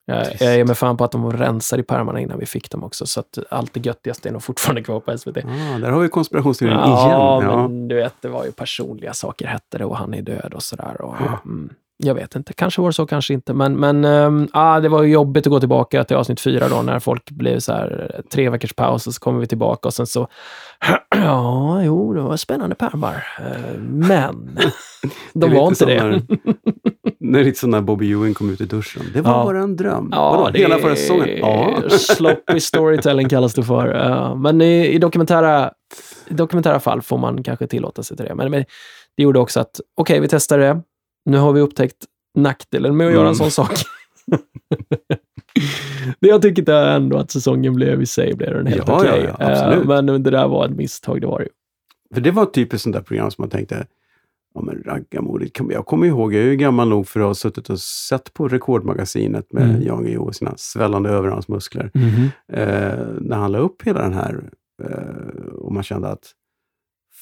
Jag, jag är med fan på att de rensar i pärmarna innan vi fick dem också, så att allt det göttigaste är nog fortfarande kvar på SVT. Ah, där har vi konspirationsteorin Ja, igen. Ja. men du vet, det var ju personliga saker hette det och han är död och sådär. Och, Ja. mm. Jag vet inte, kanske var det så, kanske inte. Men, men ähm, ah, det var jobbigt att gå tillbaka till avsnitt fyra då, när folk blev så här tre veckors paus och så kommer vi tillbaka och sen så... ja, jo, det var spännande pärmar. Uh, men de var inte det. När, när lite som när Bobby Ewing kom ut i duschen. Det var Ja. bara en dröm. Ja, Vadå, det hela förra säsongen? Ja. Sloppy storytelling kallas det för. Uh, men i, i, dokumentära, i dokumentära fall får man kanske tillåta sig till det. Men, men det gjorde också att, okej, vi testar det. Nu har vi upptäckt nackdelen med att göra en Mm. sån sak. det jag tycker är ändå att säsongen blev i sig blev den helt Ja, ja, okej. ja, absolut. Eh, men det där var ett misstag, det var det ju. För det var typiskt sånt där program som man tänkte, ja men raggarmodigt, jag kommer ihåg, jag är ju gammal nog för att ha suttit och sett på Rekordmagasinet med Mm. Jan Guillou och sina svällande överarmsmuskler. Eh, när han la upp hela den här eh, och man kände att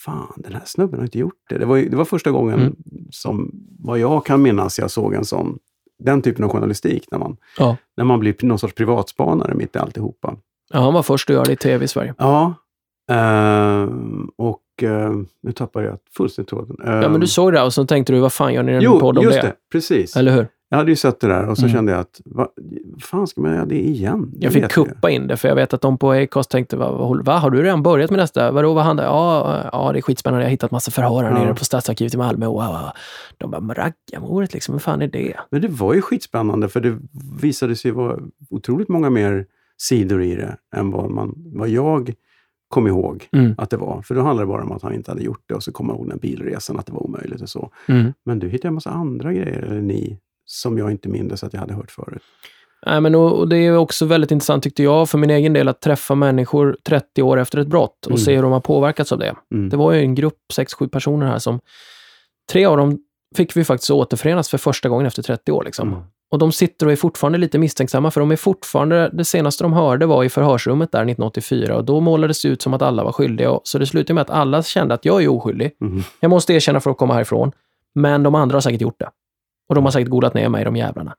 fan, den här snubben har inte gjort det. Det var, det var första gången Mm. som, vad jag kan minnas, jag såg en sån, den typen av journalistik när man, Ja. när man blir någon sorts privatspanare mitt i alltihopa. Ja, han var först att göra det i tv i Sverige. Ja, eh, och eh, nu tappar jag fullständigt tråden. Eh, Ja, men du såg det och så tänkte du, vad fan gör ni en Jo, podd om just det? det. Precis. Eller hur? Jag hade ju sett det där och så Mm. kände jag att, vad fan ska man göra det igen? Det Jag fick kuppa in det, för jag vet att de på Acast tänkte, va, va, har du redan börjat med nästa? Vadå, vad handlar ja, ja, det är skitspännande. Jag har hittat massa förhör här Ja. nere på Stadsarkivet i Malmö. Wow, wow. De bara, raggarmordet liksom, vad fan är det? Men det var ju skitspännande för det visade sig vara otroligt många mer sidor i det än vad, man, vad jag kom ihåg Mm. att det var. För då handlade det bara om att han inte hade gjort det och så kom jag ihåg den bilresan, att det var omöjligt och så. Mm. Men du hittade en massa andra grejer, eller ni, som jag inte minns att jag hade hört förut. Nej, men och, och det är också väldigt intressant, tyckte jag, för min egen del, att träffa människor 30 år efter ett brott och Mm. se hur de har påverkats av det. Mm. Det var ju en grupp, 6-7 personer här som, tre av dem fick vi faktiskt återförenas för första gången efter 30 år. Liksom. Mm. Och de sitter och är fortfarande lite misstänksamma, för de är fortfarande, det senaste de hörde var i förhörsrummet där 1984 och då målades det ut som att alla var skyldiga. Så det slutade med att alla kände att jag är oskyldig. Mhm. Jag måste erkänna för att komma härifrån. Men de andra har säkert gjort det. Och de har säkert godat ner mig, de jävlarna.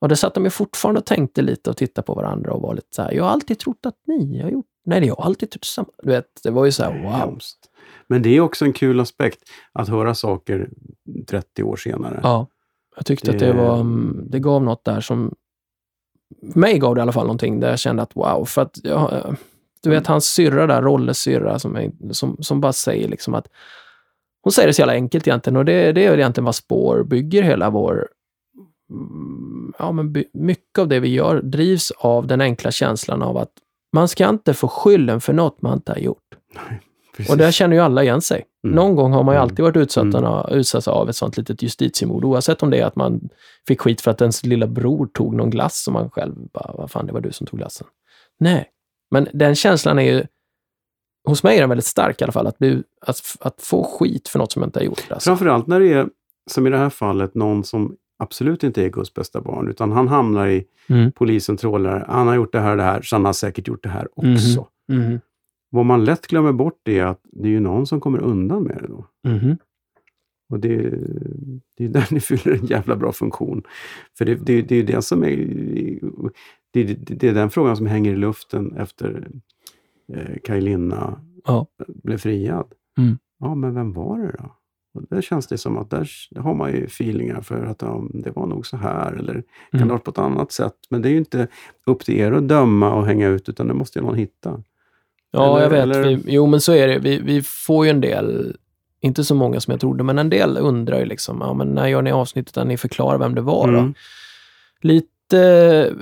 Och det satt de ju fortfarande och tänkte lite och tittade på varandra och var lite så här, jag har alltid trott att ni har gjort... Nej, jag har alltid trott samma. Du vet, det var ju så här, wow. Men det är också en kul aspekt att höra saker 30 år senare. Ja, jag tyckte Det- att det var, mm, det gav något där som, mig gav det i alla fall någonting där jag kände att wow, för att jag, eh, du vet hans syrra där, Rolles syrra, som, är- som, som bara säger liksom att, hon säger det så jävla enkelt egentligen och det, det är väl egentligen vad spår bygger hela vår, mm, ja men mycket av det vi gör drivs av den enkla känslan av att man ska inte få skylden för något man inte har gjort. Precis. Och där känner ju alla igen sig. Mm. Någon gång har man ju Mm. alltid varit utsatt, Mm. utsatt av ett sånt litet justitiemord, oavsett om det är att man fick skit för att ens lilla bror tog någon glass som man själv bara, vad fan, det var du som tog glassen. Nej, men den känslan är ju, hos mig är den väldigt stark i alla fall, att, bli, att, att få skit för något som jag inte har gjort. Alltså. Framförallt när det är, som i det här fallet, någon som absolut inte är Guds bästa barn, utan han hamnar i Mm. polisen trålar, han har gjort det här och det här, så han har säkert gjort det här också. Mhm. Vad man lätt glömmer bort är att det är ju någon som kommer undan med det då. Mhm. Och det, det är där ni fyller en jävla bra funktion. För det, det, det är ju det som är... Det, det är den frågan som hänger i luften efter eh, Kaj Linna Ja. blev friad. Mm. Ja, men vem var det då? Och där känns det som att där, har man ju feelingar för att ja, det var nog så här eller kan det Mm. ha varit på ett annat sätt. Men det är ju inte upp till er att döma och hänga ut utan det måste ju någon hitta. Ja, Eller- jag vet. eller- Vi, jo, men så är det. Vi, vi får ju en del, inte så många som jag trodde, men en del undrar ju liksom, ja, men när gör ni avsnittet där ni förklarar vem det var? Mm. Lite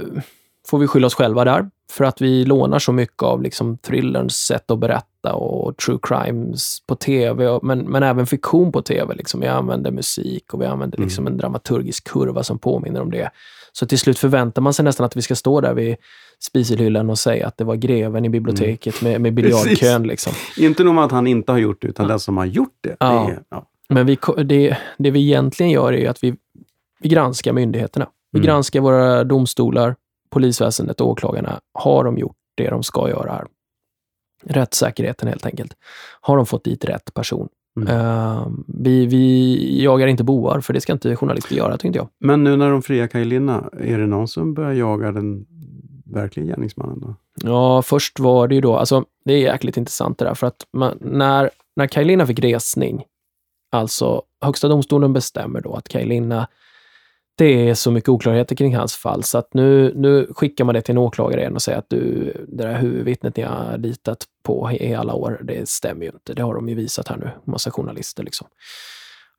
får vi skylla oss själva där, för att vi lånar så mycket av liksom thrillerns sätt att berätta och true crimes på tv, och, men, men även fiktion på tv. Liksom. Vi använder musik och vi använder liksom en dramaturgisk kurva som påminner om det. Så till slut förväntar man sig nästan att vi ska stå där vid spiselhyllan och säga att det var greven i biblioteket med, med biljardkön. Liksom. Inte nog med att han inte har gjort det, utan den som har gjort det. Ja. det är, ja. Men vi, det, det vi egentligen gör är att vi, vi granskar myndigheterna. Vi Mm. granskar våra domstolar, polisväsendet och åklagarna. Har de gjort det de ska göra här? Rättssäkerheten helt enkelt. Har de fått dit rätt person? Mm. Eh, vi, vi jagar inte bovar, för det ska inte journalister göra, tyckte jag. Men nu när de friar Kaj Linna, är det någon som börjar jaga den verkliga gärningsmannen då? Ja, först var det ju då, alltså det är jäkligt intressant det där, för att man, när, när Kaj Linna fick resning, alltså Högsta domstolen bestämmer då att Kaj Linna det är så mycket oklarheter kring hans fall så att nu, nu skickar man det till en åklagare igen och säger att du, det där huvudvittnet ni har litat på i alla år, det stämmer ju inte. Det har de ju visat här nu, massa journalister liksom.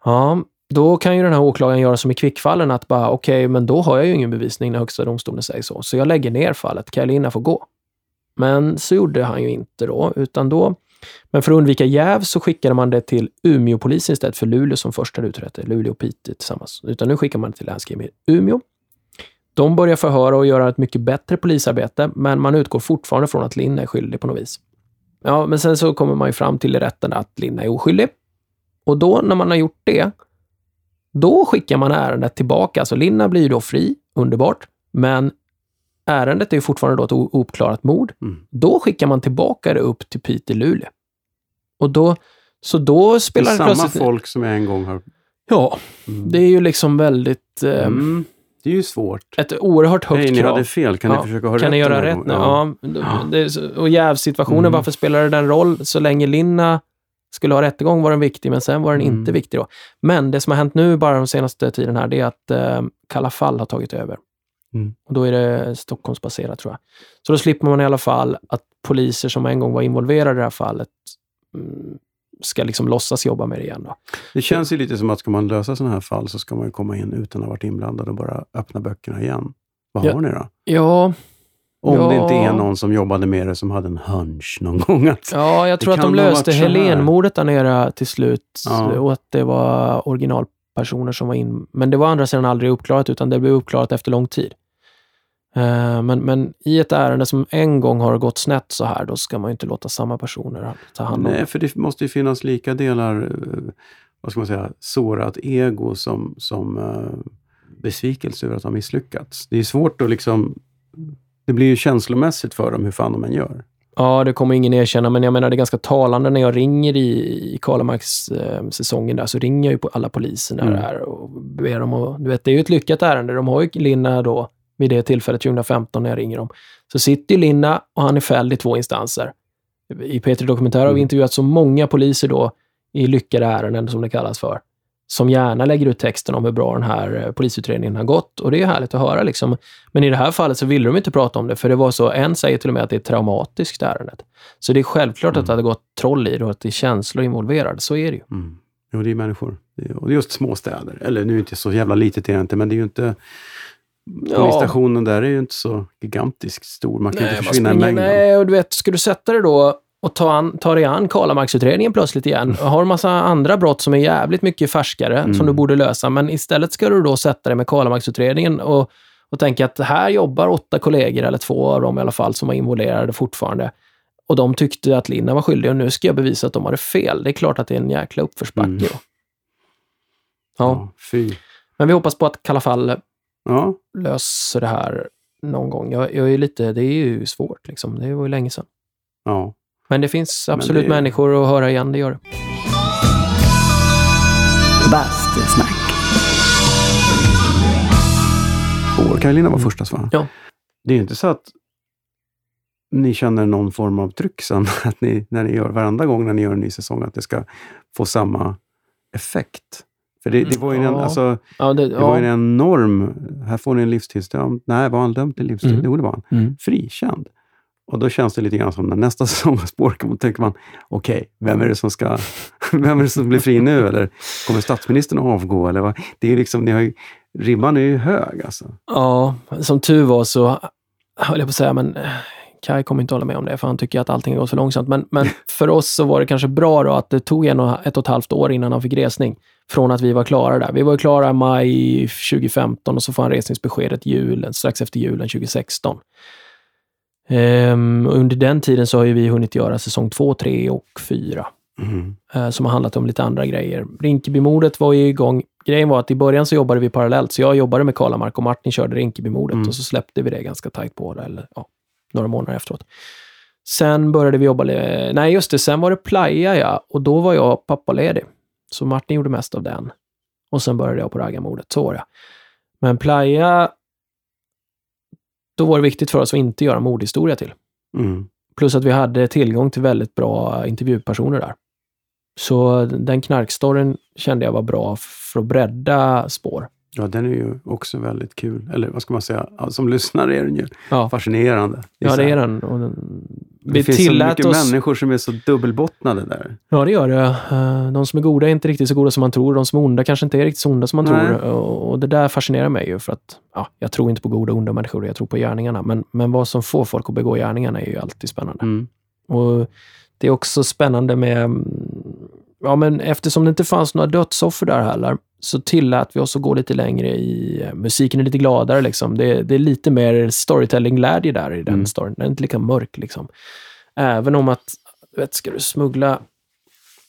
Ja, då kan ju den här åklagaren göra som i kvickfallen att bara okej, okay, men då har jag ju ingen bevisning när Högsta domstolen säger så, så jag lägger ner fallet. Kaj får gå. Men så gjorde han ju inte då, utan då men för att undvika jäv så skickade man det till Umeåpolisen istället för Luleå som först hade utrett det. Luleå och Piteå tillsammans. Utan nu skickar man det till länskriminalen Umeå. De börjar förhöra och göra ett mycket bättre polisarbete, men man utgår fortfarande från att Linn är skyldig på något vis. Ja, men sen så kommer man ju fram till i rätten att Linn är oskyldig. Och då, när man har gjort det, då skickar man ärendet tillbaka. Alltså Linna blir ju då fri, underbart, men ärendet är ju fortfarande då ett ouppklarat mord. Mm. Då skickar man tillbaka det upp till Piteå Luleå. Och då, så då spelar det, det samma folk som jag en gång har... Ja, mm. det är ju liksom väldigt... Eh, mm. Det är ju svårt. Ett oerhört högt Nej, krav. ni hade fel. Kan ja. ni försöka ha kan rätt? Kan ni göra rätt nu? Ja. ja. Det, och jävsituationen, mm. varför spelar det den roll? Så länge Linna skulle ha rättegång var den viktig, men sen var den mm. inte viktig då. Men det som har hänt nu bara den senaste tiden här, det är att eh, Kalla fall har tagit över. Mm. Och då är det Stockholmsbaserat tror jag. Så då slipper man i alla fall att poliser som en gång var involverade i det här fallet mm, ska liksom låtsas jobba med det igen. Då. Det känns ju lite som att ska man lösa sådana här fall så ska man komma in utan att ha varit inblandad och bara öppna böckerna igen. Vad ja. har ni då? Ja, om ja. det inte är någon som jobbade med det som hade en hunch någon gång. Att ja, jag tror att de löste Helenmordet där nere till slut ja. och att det var originalpersoner som var in. Men det var andra sidan aldrig uppklarat utan det blev uppklarat efter lång tid. Eh, men, men i ett ärende som en gång har gått snett så här, då ska man inte låta samma personer ta hand om Nej, för det måste ju finnas lika delar, eh, vad ska man säga, sårat ego som, som uh, besvikelse över att ha misslyckats. Det är svårt att liksom... Det blir ju känslomässigt för dem hur fan de än gör. Ja, det kommer ingen erkänna, men jag menar det är ganska talande när jag ringer i, i Karlamarks-säsongen där, så ringer jag ju på alla poliserna mm. där och ber dem att... Du vet, det är ju ett lyckat ärende. De har ju Linna då vid det tillfället, 2015, när jag ringer dem, så sitter ju Linna och han är fälld i två instanser. I P3 Dokumentär har vi mm. intervjuat så många poliser då i lyckade ärenden, som det kallas för, som gärna lägger ut texten om hur bra den här eh, polisutredningen har gått. Och det är härligt att höra. Liksom. Men i det här fallet så ville de inte prata om det, för det var så, en säger till och med att det är traumatiskt ärendet. Så det är självklart mm. att det hade gått troll i det och att det är känslor involverade. Så är det ju. Mm. Jo, det är människor. Och det är just småstäder. Eller nu är det inte så jävla litet är inte, men det är ju inte Polisstationen ja. där är ju inte så gigantiskt stor. Man kan nej, inte försvinna i mängden. Nej, och du vet, ska du sätta det då och ta, an, ta dig an Karlamarksutredningen plötsligt igen. Mm. Har en massa andra brott som är jävligt mycket färskare mm. som du borde lösa, men istället ska du då sätta dig med Karlamarksutredningen och, och tänka att här jobbar åtta kollegor, eller två av dem i alla fall, som var involverade fortfarande. Och de tyckte att Linna var skyldig och nu ska jag bevisa att de hade fel. Det är klart att det är en jäkla uppförsbacke. Mm. Ja. ja, fy. Men vi hoppas på att Kalla fall ja. löser det här någon gång. Jag, jag är lite, det är ju svårt liksom. Det var ju länge sedan. Ja. Men det finns absolut det... människor att höra igen, det gör det. Bastusnack. År. Karolina var första svar. Ja. Det är inte så att ni känner någon form av tryck sen, att ni, när ni gör varenda gång när ni gör en ny säsong, att det ska få samma effekt? För det, det var ju en, ja. alltså, ja, det, det var en enorm... Här får ni en livstidsdömd. Nej, var han dömd till livstid? Mm. Jo, det var han. Mm. Frikänd. Och då känns det lite grann som när nästa säsong av Spårkamp, tänker man, okej, okay, vem är det som ska... vem är det som blir fri nu? Eller kommer statsministern att avgå? Eller vad? Det är liksom, ni har ju, ribban är ju hög alltså. Ja, som tur var så höll jag på att säga, men Kai kommer inte hålla med om det, för han tycker att allting har gått för långsamt. Men, men för oss så var det kanske bra då att det tog en och, ett och ett halvt år innan han fick resning. Från att vi var klara där. Vi var klara i maj 2015 och så får han resningsbeskedet julen, strax efter julen 2016. Um, ehm, under den tiden så har vi hunnit göra säsong två, tre och fyra. Mm. Uh, som har handlat om lite andra grejer. Rinkebymordet var ju igång. Grejen var att i början så jobbade vi parallellt, så jag jobbade med Karlamark och Martin körde Rinkebymordet mm. och så släppte vi det ganska tajt på det. Eller, ja, några månader efteråt. Sen började vi jobba... Nej, just det. Sen var det Playa, ja. Och då var jag pappaledig. Så Martin gjorde mest av den. Och sen började jag på raggarmordet. Så var det. Men Playa... Då var det viktigt för oss att inte göra mordhistoria till. Mm. Plus att vi hade tillgång till väldigt bra intervjupersoner där. Så den knarkstoryn kände jag var bra för att bredda spår. Ja, den är ju också väldigt kul. Eller vad ska man säga? Ja, Som lyssnare är den ju Ja, fascinerande. ja så det är den. Och den Det vi finns så mycket oss... människor som är så dubbelbottnade där. Ja, det gör det. Eh, De som är goda är inte riktigt så goda som man tror. De som är onda kanske inte är riktigt så onda som man Nej. tror. Och och det där fascinerar mig ju för att ja, jag tror inte på goda och onda människor. Jag tror på gärningarna. Men, men vad som får folk att begå gärningarna är ju alltid spännande. Mm. Och Det är också spännande med... Ja, men eftersom det inte fanns några dödsoffer där heller så tillät vi oss att gå lite längre i... eh, Musiken är lite gladare liksom. Det, det är lite mer storytelling-glädje där i den Mm. storyn. Den är inte lika mörk liksom. Även om att, vet, ska du smuggla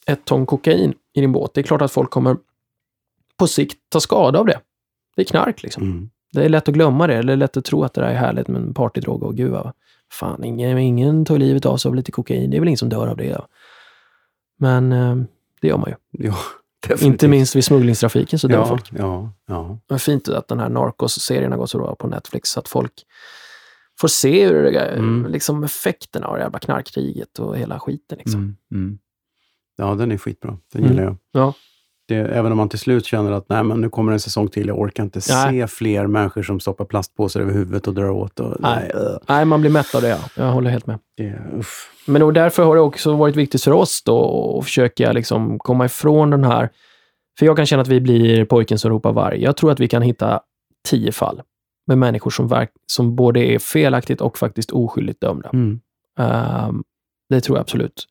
ett ton kokain i din båt, det är klart att folk kommer på sikt ta skada av det. Det är knark liksom. Mm. Det är lätt att glömma det, eller lätt att tro att det där är härligt med en partydrog och gud vad fan, ingen, ingen tar livet av sig av lite kokain. Det är väl ingen som dör av det. Men eh, det gör man ju. Definitivt. Inte minst vid smugglingstrafiken så dör ja, folk. Ja, ja. Det är fint att den här Narcos-serien har gått så bra på Netflix så att folk får se hur det, Mm. liksom effekterna av det jävla knarkkriget och hela skiten. Liksom. Mm. Mm. Ja, den är skitbra. Den Mm. gillar jag. Ja. Det, även om man till slut känner att nej, men nu kommer en säsong till, jag orkar inte Nej. se fler människor som stoppar plastpåsar över huvudet och drar åt. Och, Nej. nej, Nej, man blir mätt av det, ja. Jag håller helt med. uff. Men och därför har det också varit viktigt för oss då att försöka liksom komma ifrån den här... För jag kan känna att vi blir pojken som ropar varg. Jag tror att vi kan hitta tio fall med människor som, verk, som både är felaktigt och faktiskt oskyldigt dömda. Mm. Ehm, det tror jag absolut.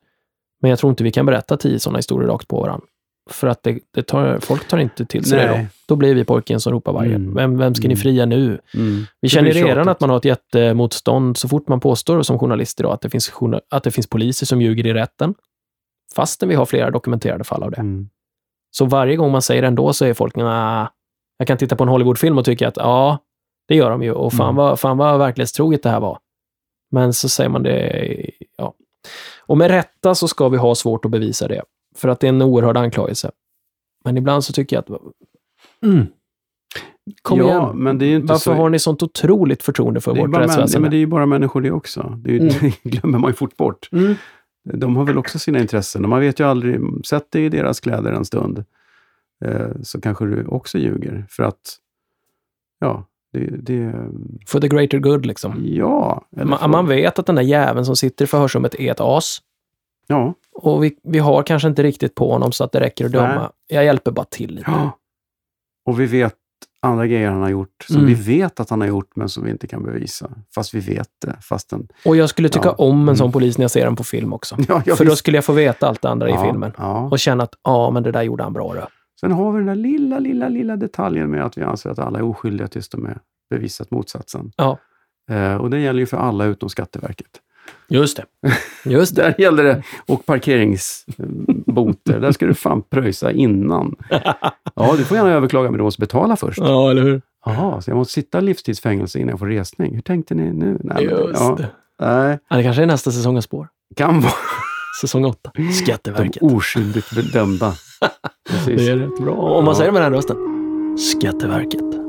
Men jag tror inte vi kan berätta tio sådana historier rakt på varandra. För att det, det tar, folk tar inte till sig det då. Nej. Då blir vi pojken som ropar vargen. Mm. Vem, vem ska ni Mm. fria nu? Mm. Vi Det känner redan att man har ett jättemotstånd så fort man påstår som journalist idag att det finns, att det finns poliser som ljuger i rätten. Fastän vi har flera dokumenterade fall av det. Mm. Så varje gång man säger ändå så är folk, nah, jag kan titta på en Hollywoodfilm och tycka att ja, det gör de ju och fan, Mm. vad, fan vad verklighetstroget det här var. Men så säger man det, ja. Och med rätta så ska vi ha svårt att bevisa det. För att det är en oerhörd anklagelse. Men ibland så tycker jag att, mm, kom ja, igen. men det är inte Varför så... har ni sånt otroligt förtroende för vårt rättsväsende? men det är ju bara människor det också. Det, ju- Mm. det glömmer man ju fort bort. Mm. De har väl också sina intressen man vet ju aldrig, sätt dig i deras kläder en stund, eh, så kanske du också ljuger. För att, ja, det... det For the greater good liksom. ja, Man, för- man vet att den där jäveln som sitter i förhörsrummet är ett as. Ja, Och vi, vi har kanske inte riktigt på honom så att det räcker att döma. Nej. Jag hjälper bara till lite. ja. Och vi vet andra grejer han har gjort, som Mm. vi vet att han har gjort, men som vi inte kan bevisa. Fast vi vet det. Fastän, Och jag skulle tycka Ja. om en sån Mm. polis när jag ser den på film också. ja, För då visst. skulle jag få veta allt det andra ja, i filmen. Och känna att, ja, men det där gjorde han bra då. Sen har vi den där lilla, lilla, lilla detaljen med att vi anser att alla är oskyldiga tills de är bevisat motsatsen. Ja. Eh, och det gäller ju för alla utom Skatteverket. Just det. Just det. Där gäller det, och parkeringsboter, där ska du fan pröjsa innan. Ja, du får gärna överklaga, men du måste betala först. Ja, eller hur? Jaha, så jag måste sitta livstidsfängelse innan jag får resning. Hur tänkte ni nu? Nej, men, Just ja, det. nej, Ja, det kanske är nästa säsong av Spår. kan vara Säsong åtta. de Skatteverket. oskyldigt bedömda. Precis. Det är rätt bra. Om man säger det med den här rösten. Skatteverket.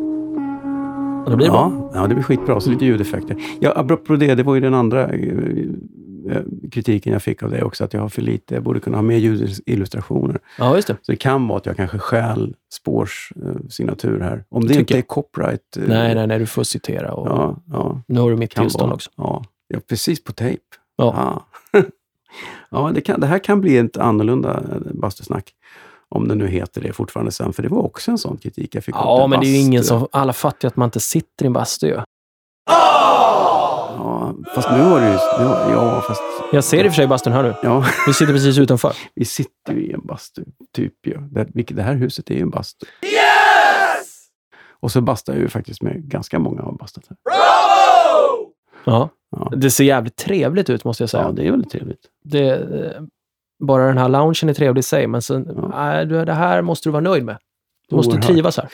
Och då blir det bra. Ja, ja, det blir skitbra. Så lite ljudeffekter. Ja, apropå det, det var ju den andra eh, eh, kritiken jag fick av dig också, att jag har för lite, jag borde kunna ha mer ljudillustrationer. Ja, just det. Så det kan vara att jag kanske stjäl Spårs eh, signatur här. Om det Tycker inte jag. är copyright. Nej, nej, nej, du får citera. Och Ja, ja, Nu har du mitt kan tillstånd vara. också. Ja, ja, precis på tejp. Ja. Ja, ja det, kan, det här kan bli ett annorlunda bastusnack. Om det nu heter det fortfarande sen, för det var också en sån kritik jag fick. av Ja, men det är ju ingen som... Alla fattar ju att man inte sitter i en bastu ju. Ja, fast nu har det ju... Ja, fast... Jag ser i och för sig bastun här nu. Ja, Vi sitter precis utanför. vi sitter ju i en bastu, typ ju. Det, vilket, det här huset är ju en bastu. Yes! Och så bastar jag ju faktiskt med ganska många har bastat här. Ja. Ja. Det ser jävligt trevligt ut måste jag säga. Ja, det är väldigt trevligt. det, eh, bara den här loungen är trevlig i sig, men sen, Ja. nej, du, det här måste du vara nöjd med. Du måste Oerhört. trivas här.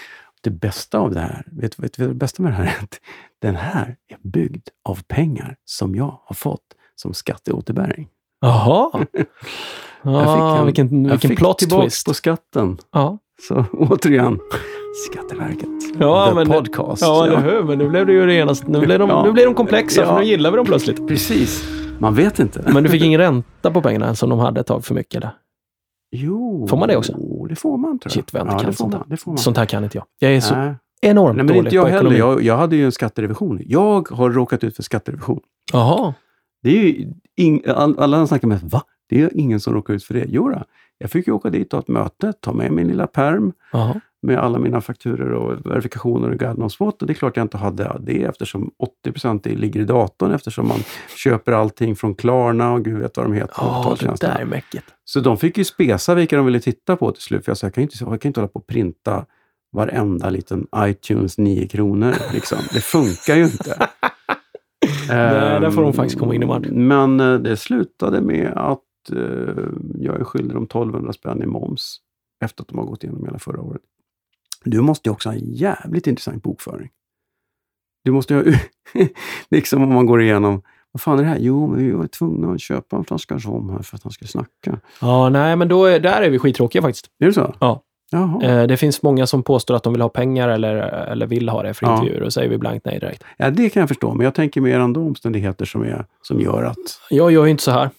Det bästa av det här, vet vet, vad det bästa med det här är? Att den här är byggd av pengar som jag har fått som skatteåterbäring. Jaha. Jag Ja, en- vilken jag vilken fick plot tillbaks twist. på skatten. Ja, Så återigen, Skatteverket. Ja, The men- podcast. ja eller hur? Men nu blev det ju genast... Nu blev de, Ja. nu blev de komplexa, Ja. för nu gillar vi dem plötsligt. Precis. Man vet inte. Men du fick ingen ränta på pengarna som de hade ett tag för mycket, eller? Jo, Får man det också? det får man tror jag. Shit, vad ja, kan sånt man. man. Sånt här kan inte jag. Jag är så Nej. enormt Nej, men dålig inte jag på heller. ekonomi. Jag, jag hade ju en skatterevision. Jag har råkat ut för skatterevision. Jaha. Det är ju ing, all, alla snackar med va? Det är ingen som råkar ut för det. Jo då. Jag fick ju åka dit och ha ett möte, ta med min lilla perm Jaha. Med alla mina fakturer och verifikationer och guidenomsmått. Och det är klart jag inte hade det eftersom 80 det ligger i datorn eftersom man köper allting från Klarna och gud vet vad de heter. Ja, det där är mäckigt. Så de fick ju spesa vilka de ville titta på till slut. För jag sa, jag kan ju inte, jag kan inte hålla på och printa varenda liten iTunes 9 kronor. Liksom. Det funkar ju inte. Nej, där får de Ehm, faktiskt komma in i matchen. Men eh, det slutade med att eh, jag är skyldig dem 1200 spänn i moms efter att de har gått igenom hela förra året. Du måste ju också ha en jävligt intressant bokföring. Du måste ju ha, liksom om man går igenom, vad fan är det här? Jo, men vi var tvungna att köpa en flaska rom här för att han skulle snacka. Ja, nej, men då är, där är vi skittråkiga faktiskt. Är det så? Ja. Jaha. Eh, det finns många som påstår att de vill ha pengar eller, eller vill ha det för Ja. intervjuer och säger vi blankt nej direkt. Ja, det kan jag förstå, men jag tänker mer ändå omständigheter som, är, som gör att... Jag gör ju inte så här.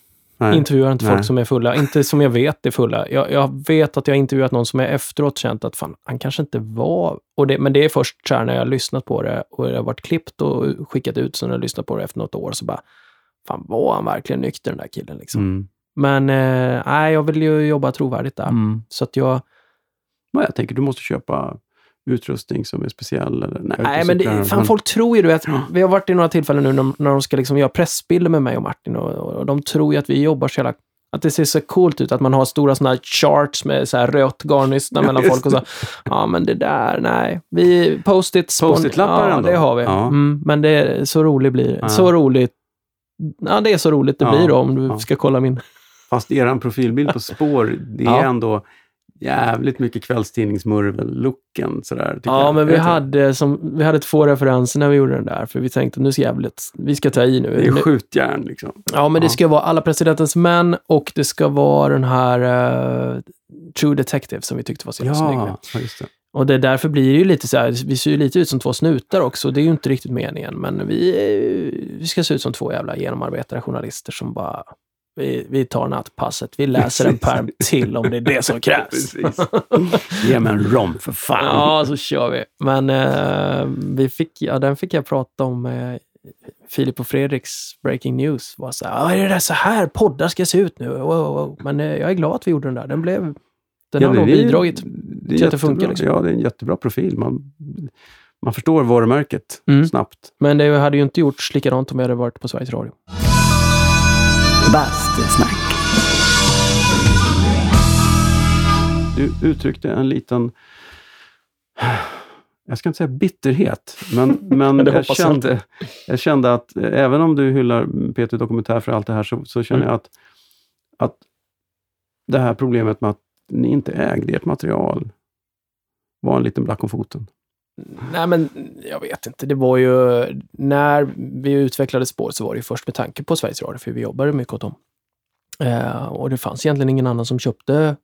Nej. Intervjuar inte Nej. folk som är fulla. Inte som jag vet är fulla. Jag, jag vet att jag har intervjuat någon som är efteråt känt att fan, han kanske inte var... Och det, men det är först så här när jag har lyssnat på det och det har varit klippt och skickat ut, så när jag lyssnat på det efter något år så bara, fan var han verkligen nykter den där killen liksom? Mm. Men eh, nej, jag vill ju jobba trovärdigt där. Mm. Så att jag... Men jag tänker, du måste köpa utrustning som är speciell. Eller, nej, Nej, men det, fan, folk tror ju du vet, Ja. vi har varit i några tillfällen nu när, när de ska liksom göra pressbilder med mig och Martin och, och de tror ju att vi jobbar så jävla att det ser så coolt ut, att man har stora sådana här charts med så här rött garnnystan mellan just folk och så. Ja, men det där, nej. Vi, post-it. spon- Post-it-lappar ja, ändå? det har vi. Ja. Mm, men det är så roligt blir det. Ja. Så roligt. Ja, det är så roligt det Ja, blir då, om du ja. ska kolla min. Fast eran profilbild på spår, det är Ja. ändå jävligt mycket kvällstidningsmurvel-looken. Sådär, Ja, jag. men vi hade, som, vi hade två referenser när vi gjorde den där, för vi tänkte nu ska jävligt, vi ska ta i nu. Det är skjutjärn liksom. Ja, men det Ja. ska vara alla presidentens män och det ska vara den här eh, True Detective som vi tyckte var så jävla snygg. Ja, just det. Och det, därför blir det ju lite så här, vi ser ju lite ut som två snutar också. Det är ju inte riktigt meningen, men vi, eh, vi ska se ut som två jävla genomarbetade journalister som bara vi, vi tar nattpasset, vi läser en perm till om det är det som krävs. Ge mig en rom för fan. Ja, så kör vi. Men eh, vi fick, ja, den fick jag prata om med Filip och Fredriks Breaking News. Var så här, "Ja, är det så här poddar ska se ut nu? Wow, wow. Men eh, jag är glad att vi gjorde den där. Den blev... Den har det nog bidragit. det till att det funkar, liksom. Ja, det är en jättebra profil. Man, man förstår varumärket Mm. snabbt. Men det hade ju inte gjorts likadant om jag hade varit på Sveriges Radio. Bastusnack. Du uttryckte en liten, jag ska inte säga bitterhet, men, men jag, kände, jag kände att även om du hyllar Peter Dokumentär för allt det här så, så känner Mm. jag att, att det här problemet med att ni inte ägde ert material var en liten black om foten. Nej, men jag vet inte. Det var ju... När vi utvecklade spåret så var det ju först med tanke på Sveriges Radio, för vi jobbade mycket åt dem. Eh, och det fanns egentligen ingen annan som köpte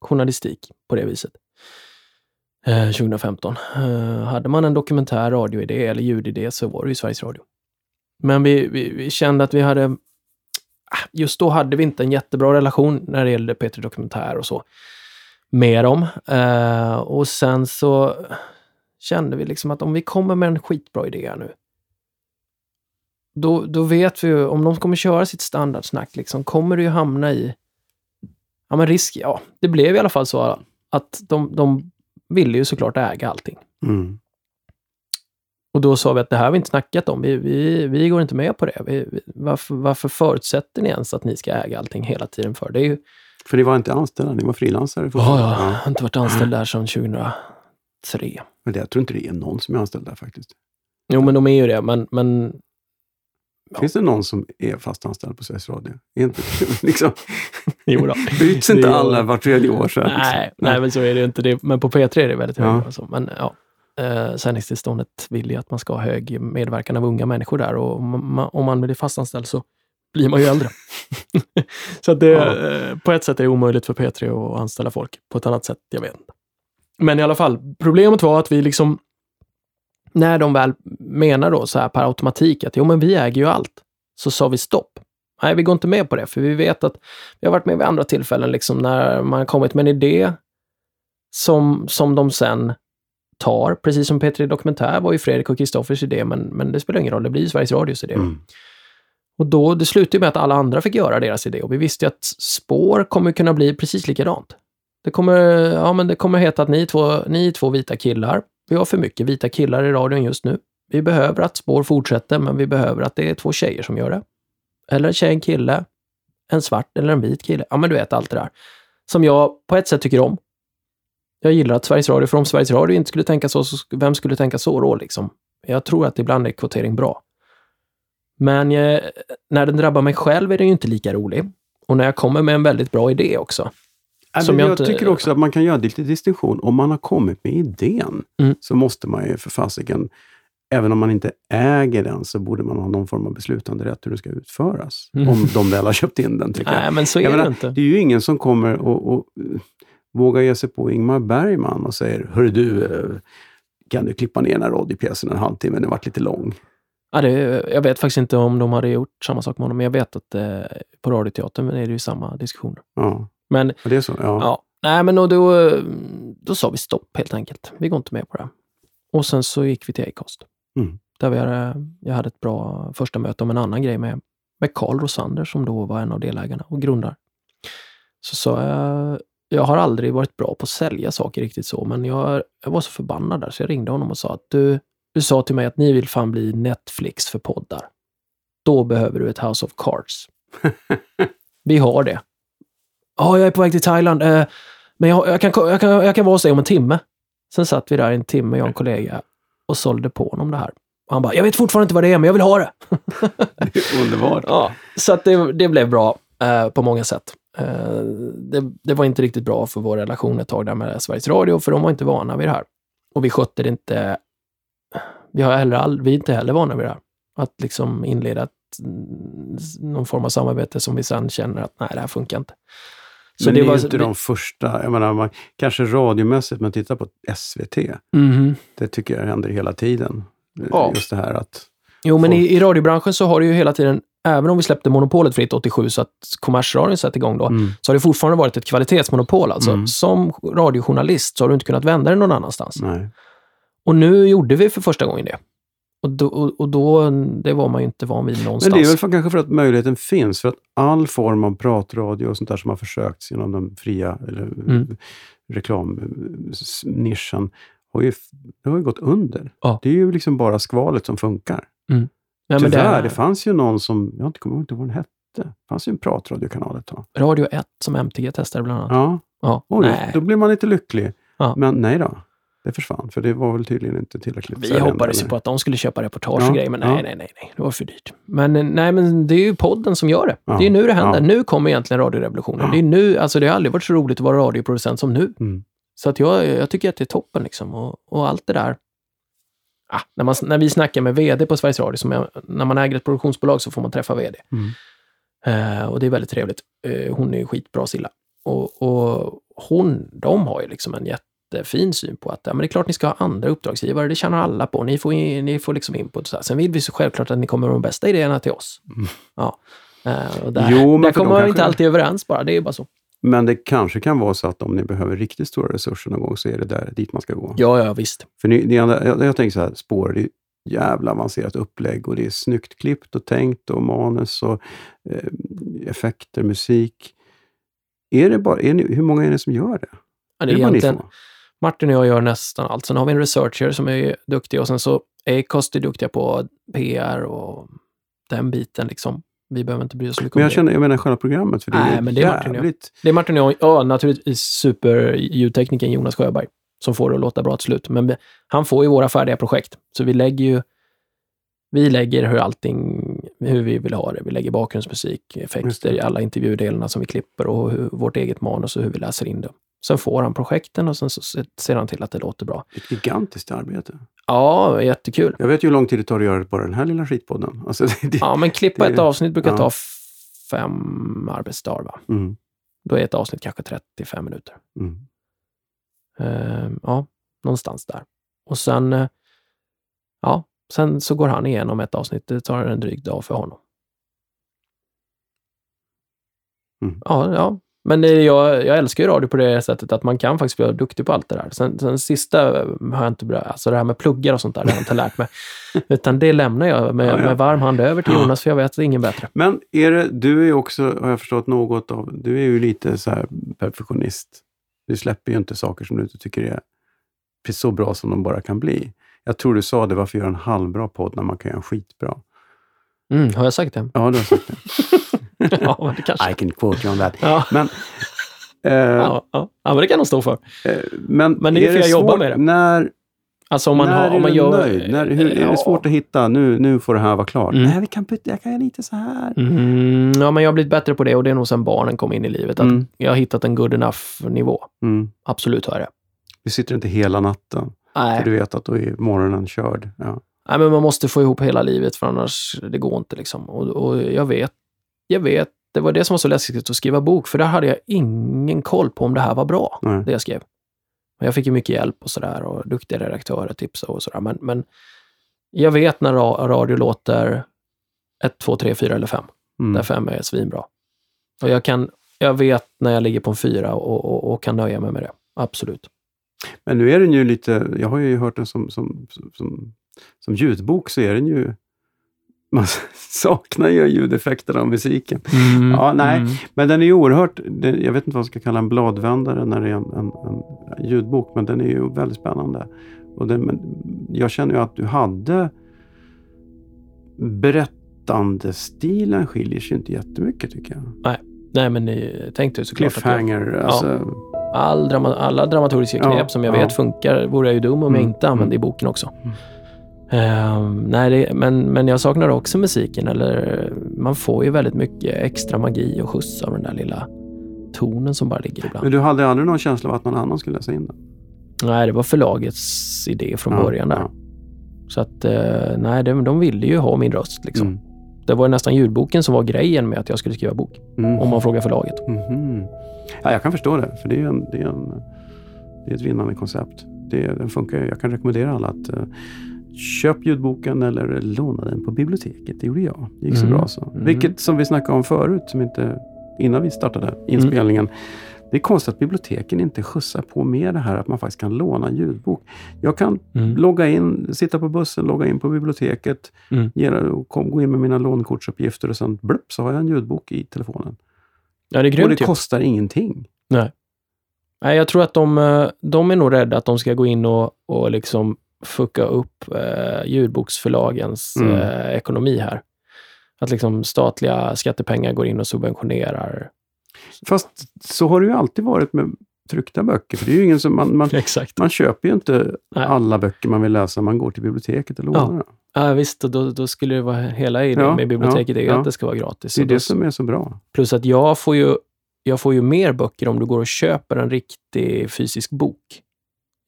journalistik på det viset. Eh, 2015. Eh, hade man en dokumentär radioidé eller ljudidé så var det ju Sveriges Radio. Men vi, vi, vi kände att vi hade... Ah, just då hade vi inte en jättebra relation när det gällde P3 Dokumentär och så med dem. Eh, och sen så kände vi liksom att om vi kommer med en skitbra idé här nu, då, då vet vi ju, om de kommer köra sitt standardsnack, liksom, kommer det ju hamna i... Ja, men risk, ja. Det blev i alla fall så att de, de ville ju såklart äga allting. Mm. Och då sa vi att det här har vi inte snackat om. Vi, vi, vi går inte med på det. Vi, vi, varför, varför förutsätter ni ens att ni ska äga allting hela tiden för? Det är ju... För ni var inte anställda, ni var frilansare. Ja. Jag har inte varit anställd där sedan 2003. Men det, jag tror inte det är någon som är anställd där faktiskt. Jo, men de är ju det. Men, men Ja. Finns det någon som är fast anställd på Sveriges Radio? Är inte, liksom, jo då. byts Det inte gör- alla var tredje år? Så Nej, liksom? nej, men så är det ju inte. Det, men på P3 är det väldigt högt. Ja. Alltså. Men ja, eh, sändningstillståndet vill ju att man ska ha hög medverkan av unga människor där och om man, om man blir fastanställd så blir man ju äldre. så det, Ja. eh, på ett sätt är det omöjligt för P3 att anställa folk. På ett annat sätt, jag vet inte. Men i alla fall, problemet var att vi liksom, när de väl menar då så här per automatik att jo men vi äger ju allt, så sa vi stopp. Nej, vi går inte med på det, för vi vet att vi har varit med vid andra tillfällen liksom när man har kommit med en idé som, som de sen tar, precis som P3 Dokumentär var ju Fredrik och Kristoffers idé, men, men det spelar ingen roll, det blir ju Sveriges Radios idé. Mm. Och då, det slutade med att alla andra fick göra deras idé och vi visste ju att spår kommer kunna bli precis likadant. Det kommer, ja, men det kommer heta att ni är, två, ni är två vita killar. Vi har för mycket vita killar i radion just nu. Vi behöver att spår fortsätter, men vi behöver att det är två tjejer som gör det. Eller en tjej, en kille, en svart eller en vit kille. Ja, men du vet allt det där. Som jag på ett sätt tycker om. Jag gillar att Sveriges Radio, för om Sveriges Radio inte skulle tänka så, så vem skulle tänka så då liksom? Jag tror att ibland är kvotering bra. Men eh, när den drabbar mig själv är den ju inte lika rolig. Och när jag kommer med en väldigt bra idé också. Men jag jag inte- tycker också att man kan göra lite distinktion. Om man har kommit med idén Mm. så måste man ju för fasiken, även om man inte äger den, så borde man ha någon form av beslutande rätt hur den ska utföras. Mm. Om de väl har köpt in den, tycker jag. Nej, men så är Jag det menar, inte. Det är ju ingen som kommer och, och uh, vågar ge sig på Ingmar Bergman och säger Hörru du, eh, kan du klippa ner den här radiopjäsen en halvtimme? Den varit lite lång. Ja, det, jag vet faktiskt inte om de hade gjort samma sak med honom, men jag vet att eh, på Radioteatern är det ju samma diskussioner. Ja, Men det är så? Ja. Ja, nej men och då, då sa vi stopp helt enkelt. Vi går inte med på det. Och sen så gick vi till Acast. Mm. Där vi hade, jag hade ett bra första möte om en annan grej med, med Carl Rosander som då var en av delägarna och grundare. Så sa jag, jag har aldrig varit bra på att sälja saker riktigt så, men jag, jag var så förbannad där så jag ringde honom och sa att du, du sa till mig att ni vill fan bli Netflix för poddar. Då behöver du ett House of Cards. vi har det. Ja, jag är på väg till Thailand. Eh, men jag, jag, kan, jag, kan, jag kan vara hos dig om en timme. Sen satt vi där i en timme, jag och en kollega, och sålde på honom det här. Och han bara, jag vet fortfarande inte vad det är, men jag vill ha det. Det är underbart. Ja, så att det, det blev bra eh, på många sätt. Eh, det, det var inte riktigt bra för vår relation ett tag där med Sveriges Radio, för de var inte vana vid det här. Och vi skötte det inte... Vi, har heller all, vi är inte heller vana vid det här. Att liksom inleda ett, mm, någon form av samarbete som vi sen känner att nej, det här funkar inte. Men det är var- ju inte de första, jag menar, man, kanske radiomässigt, men titta på SVT. Mhm. Det tycker jag händer hela tiden. Ja. Just det här att... Jo, men Folk- i, i radiobranschen så har det ju hela tiden, även om vi släppte monopolet fritt 87 så att kommersradion satte igång då, Mm. så har det fortfarande varit ett kvalitetsmonopol. Alltså. Mm. Som radiojournalist så har du inte kunnat vända dig någon annanstans. Nej. Och nu gjorde vi för första gången det. Och då, och, då det var man ju inte van vid någonstans. Men det är väl för, kanske för att möjligheten finns. För att all form av pratradio och sånt där som har försökts inom den fria eller, Mm. reklamnischen har ju, det har ju gått under. Ja. Det är ju liksom bara skvalet som funkar. Nej, men Tyvärr, det, det, fanns ju någon som, jag har inte kommer ihåg vad den hette. Det fanns ju en pratradiokanal ett tag. Radio 1 som MTG testade bland annat. Ja, Ja. Oj, då blir man lite lycklig. Ja. Men nej då, det försvann. För det var väl tydligen inte tillräckligt. Vi hoppades ju på att de skulle köpa reportage Ja, och grejer, men nej, ja. nej, nej, nej, det var för dyrt. Men eh, nej, men det är ju podden som gör det. Ja, Det är nu det händer. Nu kommer egentligen radiorevolutionen. Det är nu, alltså det har aldrig varit så roligt att vara radioproducent som nu. Mm. Så att jag, jag tycker att det är toppen liksom. Och, och allt det där. Ah, när, man, när vi snackar med VD på Sveriges Radio, som är, när man äger ett produktionsbolag så får man träffa VD. Mm. Eh, och det är väldigt trevligt. Eh, hon är ju skitbra Silla. Och, och hon, de har ju liksom en jättefin syn på att ja, men det är klart ni ska ha andra uppdragsgivare, det tjänar alla på. Ni får, in, ni får liksom input. Så här. Sen vill vi så självklart att ni kommer med de bästa idéerna till oss. Mm. Ja. Eh, och där, Jo, men där kommer man kanske- inte alltid överens bara, det är ju bara så. Men det kanske kan vara så att om ni behöver riktigt stora resurser någon gång så är det där dit man ska gå. Ja, ja, visst. För ni, ni andra, jag, jag tänker så här, spår, det är jävla avancerat upplägg och det är snyggt klippt och tänkt och manus och eh, effekter, musik. Är det bara, är ni, hur många är det som gör det? Ja, det är det bara ni två? Martin och jag gör nästan allt. Sen har vi en researcher som är duktig och sen så Acast är duktiga på PR och den biten liksom. Vi behöver inte bry oss så mycket Men om jag det. känner, jag menar själva programmet, för det Nej, är men det är Martin och jag. Det är Martin och jag, ja naturligtvis super-ljudteknikern Jonas Sjöberg som får det att låta bra till slut. Men han får ju våra färdiga projekt. Så vi lägger ju vi lägger hur allting, hur vi vill ha det. Vi lägger bakgrundsmusik, effekter, alla intervjudelarna som vi klipper och hur, vårt eget manus och hur vi läser in det. Sen får han projekten och sen så ser han till att det låter bra. Ett gigantiskt arbete. Ja, jättekul. Jag vet ju hur lång tid det tar att göra bara den här lilla skitpodden. Alltså, det, det, Ja, men klippa det- ett avsnitt brukar ja. ta fem arbetsdagar. Va? mm, Då är ett avsnitt kanske 35 minuter. mm. Eh, ja, någonstans där. Och sen, eh, ja, sen så går han igenom ett avsnitt. Det tar en dryg dag för honom. Mm. Ja, ja, Men det, jag, jag älskar ju radio på det sättet att man kan faktiskt bli duktig på allt det där. Sen, sen sista har jag inte bra, alltså det här med pluggar och sånt där, det har jag inte lärt mig. Utan det lämnar jag med, Ja, ja. med varm hand över till. Jonas, för jag vet att det är ingen bättre. Men är det, du är ju också, har jag förstått något av, du är ju lite så här perfektionist. Du släpper ju inte saker som du inte tycker är så bra som de bara kan bli. Jag tror du sa det, varför göra en halvbra podd när man kan göra en skitbra? Mm, har jag sagt det? Ja, du har sagt det. ja, det kanske... I can quote you on that. Ja, Men, eh, ja, ja. ja, men det kan de stå för. eh, men, Men det är för jag jobbar med det. När, Alltså om man, när har, om är man du gör... nöjd? När, hur, är Ja. det svårt att hitta, nu, nu får det här vara klart? Mm. Nej, vi kan byta, jag kan göra lite så här. Mm, ja, men jag har blivit bättre på det och det är nog sedan barnen kom in i livet. Att Mm. Jag har hittat en good enough-nivå. Mm. Absolut har jag det. Vi sitter inte hela natten, Nej. för du vet att då är morgonen körd. Ja. Nej, men man måste få ihop hela livet för annars det går inte. Liksom. Och, och jag vet, jag vet, det var det som var så läskigt att skriva bok, för där hade jag ingen koll på om det här var bra, Nej. det jag skrev. Men jag fick ju mycket hjälp och sådär och duktiga redaktörer tipsade och sådär. Men, men jag vet när ra- radio låter 1, 2, 3, 4 eller 5. Mm. Där 5 är svinbra. Och jag, kan, jag vet när jag ligger på en 4 och, och, och kan nöja mig med det. Absolut. Men nu är den ju lite, jag har ju hört den som, som, som, som ljudbok så är den ju, man saknar ju ljudeffekterna och musiken. Ja, nej. Mm. Men den är ju oerhört, jag vet inte vad man ska kalla en bladvändare när det är en, en, en ljudbok, men den är ju väldigt spännande. Och den, jag känner ju att du hade berättandestilen skiljer sig inte jättemycket tycker jag. Nej, men ni tänkte ju såklart att jag, Cliffhanger, alltså. all drama, alla dramaturgiska Ja, knep som jag ja. vet funkar vore jag ju dum om jag Mm, inte använde mm. i boken också. Mm. Ehm, nej, det, men, men jag saknar också musiken. Eller, man får ju väldigt mycket extra magi och skjuts av den där lilla tonen som bara ligger ibland. Men du hade aldrig någon känsla av att någon annan skulle läsa in den? Nej, det var förlagets idé från Ja, början där. ja. Så att, eh, nej, de, de ville ju ha min röst. Liksom. Mm. Det var nästan ljudboken som var grejen med att jag skulle skriva bok. Mm. Om man frågar förlaget. Mhm. Ja, jag kan förstå det, för det är, en, det är, en, det är ett vinnande koncept. Det, den funkar, jag kan rekommendera alla att uh, köp ljudboken eller låna den på biblioteket. Det gjorde jag. Det gick så Mm. bra så. Mm. Vilket som vi snackade om förut, som inte, innan vi startade inspelningen. Det är konstigt att biblioteken inte skjutsar på med det här att man faktiskt kan låna en ljudbok. Jag kan Mm. logga in, sitta på bussen, logga in på biblioteket, Mm. ge, och kom, gå in med mina lånekortsuppgifter och sen blupp, så har jag en ljudbok i telefonen. Ja, det är och grymt det ju. kostar ingenting. Nej. Nej, jag tror att de, eh, de är nog rädda att de ska gå in och, och liksom fucka upp eh, ljudboksförlagens Mm. eh, ekonomi här. Att liksom statliga skattepengar går in och subventionerar. Fast så har det ju alltid varit med tryckta böcker. För det är ju ingen som, man, man, man köper ju inte Nej. alla böcker man vill läsa. Man går till biblioteket och lånar dem. Ja, visst, och då, då skulle det vara hela idén Ja, med biblioteket är ju ja, ja. att det ska vara gratis. Det är Och då- det som är så bra. Plus att jag får, ju, jag får ju mer böcker om du går och köper en riktig fysisk bok.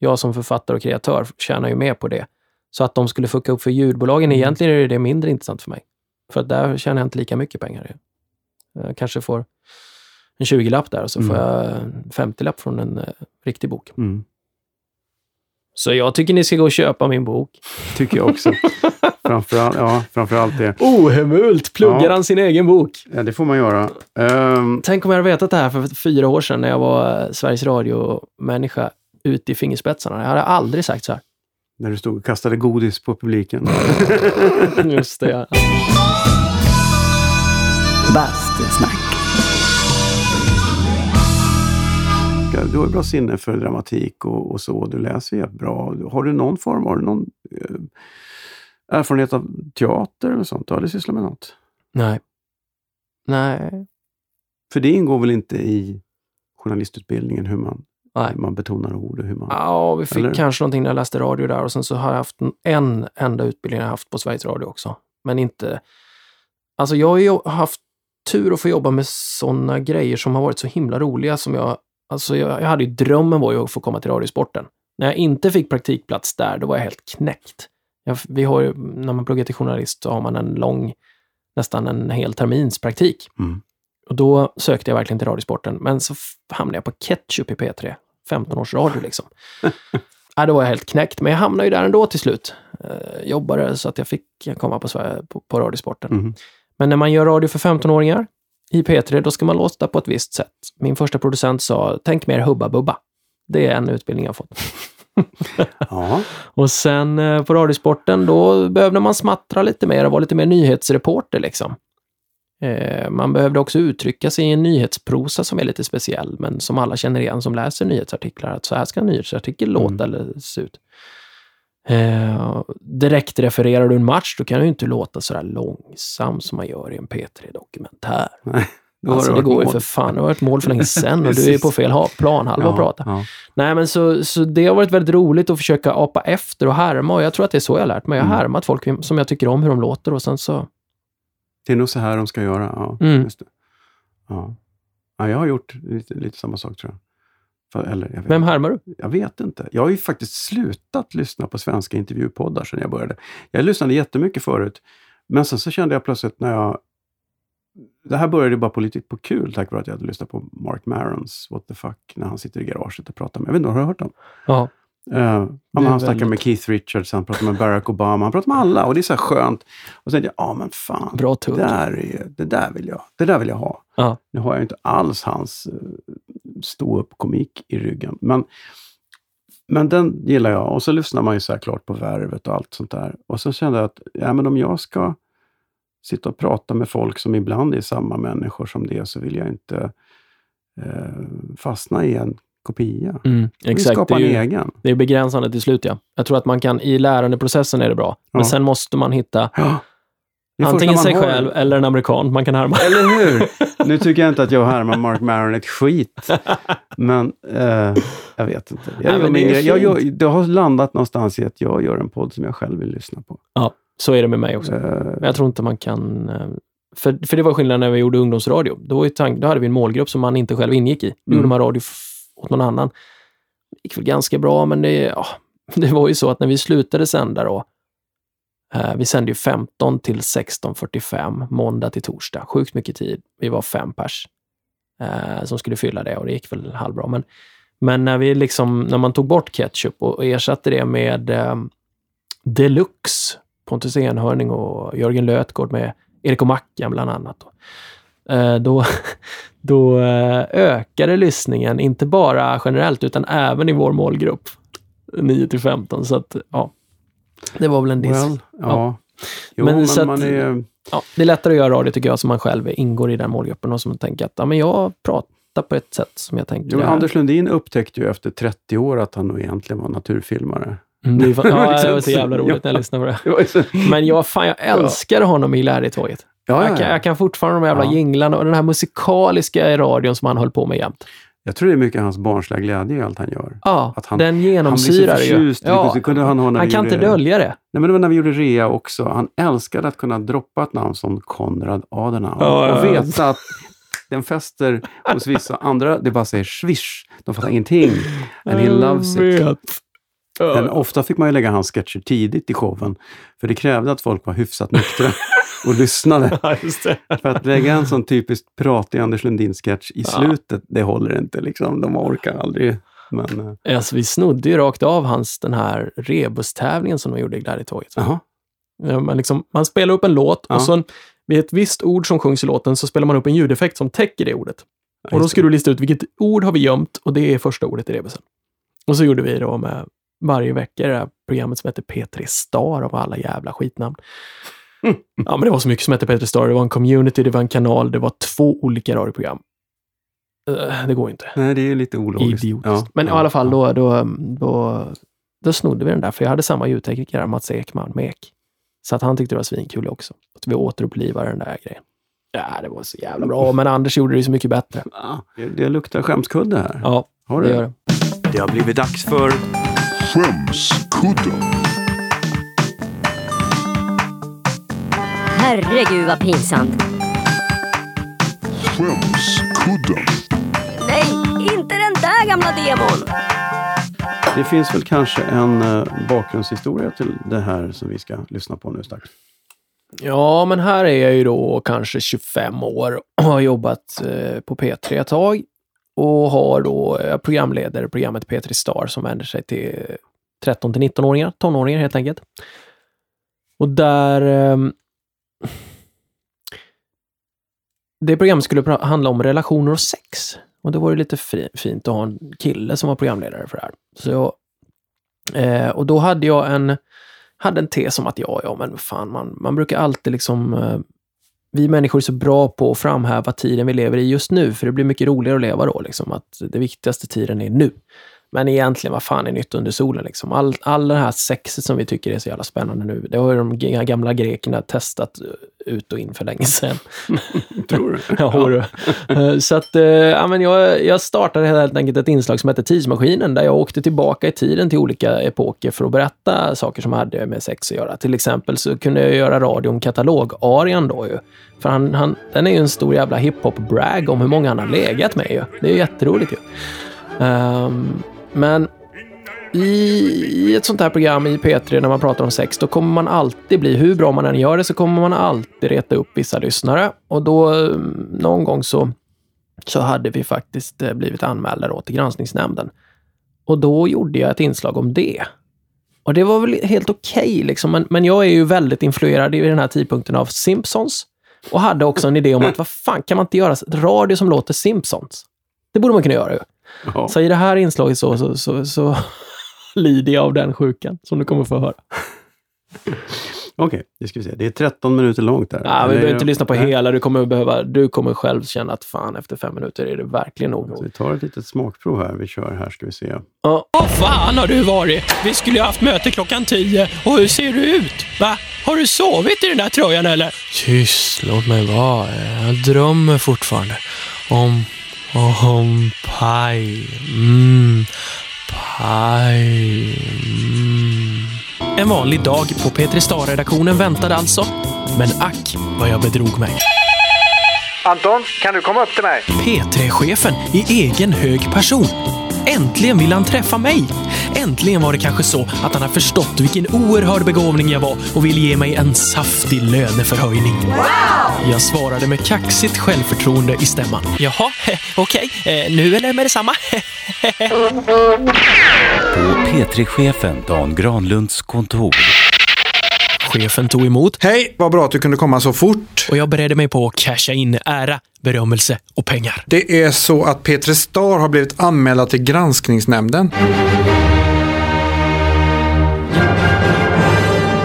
Jag som författare och kreatör tjänar ju mer på det. Så att de skulle fucka upp för ljudbolagen, Mm. egentligen är det mindre intressant för mig. För att där tjänar jag inte lika mycket pengar. Jag kanske får en 20-lapp där och så får Mm. jag en 50-lapp från en eh, riktig bok. Mm. Så jag tycker ni ska gå och köpa min bok. Tycker jag också. framförallt, ja, framförallt det. Ohemult pluggar Ja. han sin egen bok. Ja, det får man göra. Ehm, Tänk om jag hade vetat det här för fyra år sedan när jag var eh, Sveriges Radio-människa ute i fingerspetsarna. Jag hade aldrig sagt så här. när du stod och kastade godis på publiken. Just det, ja. Bastusnack. Du har ju bra sinne för dramatik och, och så. Du läser ju bra. Har du någon form, har du någon eh, erfarenhet av teater eller sånt? Du har aldrig sysslat med något? Nej. Nej. För det ingår väl inte i journalistutbildningen hur man, Nej. hur man betonar ord och hur man... Ja, vi fick Eller? kanske någonting när jag läste radio där och sen så har jag haft en, en enda utbildning jag haft på Sveriges Radio också. Men inte... Alltså jag har ju haft tur att få jobba med sådana grejer som har varit så himla roliga som jag... Alltså jag, jag hade ju drömmen var ju att få komma till Radiosporten. När jag inte fick praktikplats där, då var jag helt knäckt. Jag, vi har ju, när man pluggar till journalist så har man en lång, nästan en hel termins praktik. Mm. Och då sökte jag verkligen till Radiosporten, men så hamnade jag på Ketchup i P3. 15 års radio liksom. ja, då var jag helt knäckt, men jag hamnade ju där ändå till slut. Eh, jobbade så att jag fick komma på, Sverige, på, på Radiosporten. Mhm. Men när man gör radio för 15-åringar, i P3, då ska man låta på ett visst sätt. Min första producent sa, tänk mer Hubba Bubba. Det är en utbildning jag fått. Ja. Och sen eh, på Radiosporten, då behövde man smattra lite mer och vara lite mer nyhetsreporter liksom. Eh, man behövde också uttrycka sig i en nyhetsprosa som är lite speciell, men som alla känner igen som läser nyhetsartiklar, att så här ska en nyhetsartikel låta eller se ut. Eh, direkt refererar du en match, då kan du inte låta så där långsam som man gör i en P3-dokumentär. Nej, då har Alltså det går ju för fan, det har varit mål för länge sedan och du är på fel ha- planhalva och pratar. Ja. Nej, men så, så det har varit väldigt roligt att försöka apa efter och härma och jag tror att det är så jag har lärt mig. Jag har Mm. härmat folk som jag tycker om hur de låter och sen så... Det är nog så här de ska göra. Ja, Mm. Ja. Ja, jag har gjort lite, lite samma sak tror jag. Eller, Vem härmar du? jag vet inte. Jag har ju faktiskt slutat lyssna på svenska intervjupoddar sedan jag började. Jag lyssnade jättemycket förut, men sen så kände jag plötsligt när jag... Det här började bara på lite på kul tack vare att jag hade lyssnat på Mark Marons What the fuck när han sitter i garaget och pratar med... Jag vet inte, har du hört dem? Ja. Uh, han snackar väldigt- med Keith Richards, han pratar med Barack Obama, han pratar med alla och det är så här skönt. Och sen tänkte jag, ja men fan, Bra det där, är, det, där vill jag, det där vill jag ha. Ja. Nu har jag inte alls hans uh, stå-upp-komik i ryggen. Men, men den gillar jag. Och så lyssnar man ju så klart på värvet och allt sånt där. Och så kände jag att ja, men om jag ska sitta och prata med folk som ibland är samma människor som det, så vill jag inte eh, fastna i en kopia. Mm, exakt. skapa Det är, en ju, egen. det är begränsande till slut, ja. Jag tror att man kan, i lärandeprocessen är det bra. Men Ja. sen måste man hitta Ja. Antingen sig har- själv eller en amerikan man kan härma. Eller hur? Nu tycker jag inte att jag härmar Mark Maron ett skit. Men eh, jag vet inte. Jag, Nej, men det jag, jag, det har landat någonstans i att jag gör en podd som jag själv vill lyssna på. Ja, så är det med mig också. Eh, Men jag tror inte man kan... eh, För, för det var skillnaden när vi gjorde ungdomsradio. Då, var tank, då hade vi en målgrupp som man inte själv ingick i. Då Mm. gjorde man radio åt någon annan. Det gick väl ganska bra, men det, ja, det var ju så att när vi slutade sända då, eh, vi sände ju 15 till 16.45, måndag till torsdag. Sjukt mycket tid. Vi var fem pers eh, som skulle fylla det och det gick väl halvbra. Men, men när, vi liksom, när man tog bort ketchup och ersatte det med eh, Deluxe, Pontus Enhörning och Jörgen Lötgård med Erik och Mackan bland annat. Då, då, då eh, ökade lyssningen, inte bara generellt utan även i vår målgrupp. 9 till 15, så att ja. Det var väl en diss. well, ja. Jo, Men men, så att- är... Ja, det är lättare att göra radio tycker jag, som man själv ingår i den målgruppen och som tänker att ja, men jag pratar på ett sätt som jag tänker. Jo, Anders Lundin upptäckte ju efter 30 år att han nog egentligen var naturfilmare. Mm, det, var, ja, det var så jävla roligt när jag lyssnade på det. Så- Men jag, fan, jag älskar honom i Glädjetåget. Ja, Jag, ja, kan, ja. jag kan fortfarande de jävla Ja. jinglarna och den här musikaliska i radion som han höll på med jämt. Jag tror det är mycket hans barnsliga glädje i allt han gör. Ja, Att han- den Han blir så genomsyrar ju. Ja, kunde han ha när han kan gjorde- inte dölja det. Nej, men det var när vi gjorde rea också. Han älskade att kunna droppa ett namn som Konrad Adenauer Ja, och ja. veta att den fäster hos vissa andra. Det bara säger swish. De fattar ingenting. And he loves it. Vet. Men ofta fick man ju lägga hans sketcher tidigt i showen. För det krävde att folk var hyfsat nyktra och lyssnade. Ja. För att lägga en sån typiskt pratig Anders Lundin-sketch i slutet, det håller inte. Liksom. De orkar aldrig. Men, eh, Alltså, vi snodde ju rakt av hans den här rebustävlingen som de gjorde i. Ja, Man, liksom, man spelar upp en låt Ja. och så vid ett visst ord som sjungs i låten så spelar man upp en ljudeffekt som täcker det ordet. Och då ska du lista ut vilket ord har vi gömt och det är första ordet i rebusen. Och så gjorde vi då med varje vecka det här programmet som heter P3 Star av alla jävla skitnamn. Ja, men det var så mycket som hette P3 Star. Det var en community, det var en kanal, det var två olika radioprogram. Eh, det går ju inte. Nej, det är lite ologiskt. Idiotiskt. Ja, Men ja, i alla fall, då, då, då, då snodde vi den där, för jag hade samma ljudtekniker, där, Mats Ekman, med Ek. Så att han tyckte det var svinkul också. Att vi återupplivade den där grejen. Ja, det var så jävla bra. Men Anders gjorde det så mycket bättre. Ja, det, det luktar skämskudde här. Ja, Har det du? gör det. Det har blivit dags för... Skämskudden. Herregud vad pinsamt. Skämskudden. Nej, inte den där gamla demon. Det finns väl kanske en eh, bakgrundshistoria till det här som vi ska lyssna på nu strax. Ja, men här är jag ju då kanske 25 år och har jobbat eh, på P3 ett tag. Och har då eh, programledare programmet Petri Star som vänder sig till 13 till 19-åringar, tonåringar helt enkelt. Och där... Eh, det programmet skulle handla om relationer och sex. Och det var ju lite fint att ha en kille som var programledare för det här. Så eh, och då hade jag en, hade en tes om att ja, ja, men fan, man, man brukar alltid liksom... Eh, vi människor är så bra på att framhäva tiden vi lever i just nu, för det blir mycket roligare att leva då. Liksom, att det viktigaste tiden är nu. Men egentligen, vad fan är nytt under solen? Liksom? All, all det här sexet som vi tycker är så jävla spännande nu, det har ju de gamla grekerna testat eh, ut och in för länge sedan. Tror du? Ja, du. Eh, Så att, eh, ja, men jag, jag startade helt enkelt ett inslag som heter Tidsmaskinen, där jag åkte tillbaka i tiden till olika epoker för att berätta saker som hade med sex att göra. Till exempel så kunde jag göra radio om katalog-arian då ju. För han, han, den är ju en stor jävla hiphop-brag om hur många han har legat med ju. Det är ju jätteroligt ju. Ehm, men i, ett sånt här program i P3 när man pratar om sex, då kommer man alltid bli, hur bra man än gör det, så kommer man alltid reta upp vissa lyssnare. Och då, mm, någon gång så, så hade vi faktiskt eh, blivit anmälda då till granskningsnämnden. Och då gjorde jag ett inslag om det. Och det var väl helt okej, liksom. men, men jag är ju väldigt influerad vid den här tidpunkten av Simpsons. Och hade också en idé om att vad fan, kan man inte göra radio som låter Simpsons? Det borde man kunna göra ju. Ja. Så i det här inslaget så, så, så, så lider jag av den sjukan, som du kommer få höra. Okej, det ska vi se. Det är 13 minuter långt där. Ja, vi behöver inte lyssna på Nej. hela. Du kommer, behöva, du kommer själv känna att fan, efter fem minuter är det verkligen nog. Så vi tar ett litet smakprov här. Vi kör här ska vi se. Ja. Vad fan har du varit? Vi skulle ju haft möte klockan tio. Och hur ser du ut? Va? Har du sovit i den där tröjan eller? Tyst, låt mig vara. Jag drömmer fortfarande om, om paj. Mm, paj. Mm. En vanlig dag på Petri Star-redaktionen väntade alltså. Men ack vad jag bedrog mig. Anton, kan du komma upp till mig? P3-chefen i egen hög person. Äntligen vill han träffa mig. Äntligen var det kanske så att han har förstått vilken oerhörd begåvning jag var och vill ge mig en saftig löneförhöjning. Jag svarade med kaxigt självförtroende i stämman. Jaha, okej, eh, nu eller med detsamma? På P3-chefen Dan Granlunds kontor. Chefen tog emot Hej, vad bra att du kunde komma så fort. och jag beredde mig på att casha in ära, berömmelse och pengar. Det är så att Peter Star har blivit anmälda till granskningsnämnden.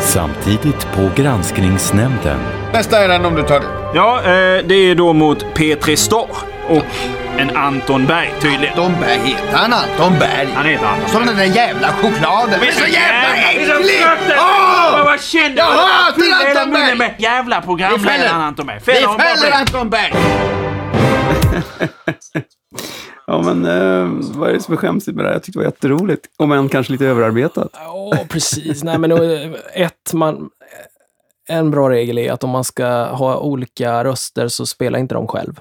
Samtidigt på granskningsnämnden. Nästa är den om du tar det. Ja, eh, det är då mot Petri Star och en Anton Berg tydligen. Anton Berg heter han Anton Berg. Han heter Anton. Som den där jävla chokladen. Det är så jävla äcklig! Åh! Åh! Vad kände Jag hatar Anton Berg! med jävla programledaren Anton Berg. vi Fäller. Anton Berg! Ja, men eh, vad är det som är skämsigt med det här? Jag tyckte det var jätteroligt. Om än kanske lite överarbetat. Ja, precis. Nej, men eh, ett, man, en bra regel är att om man ska ha olika röster så spela inte dem själv.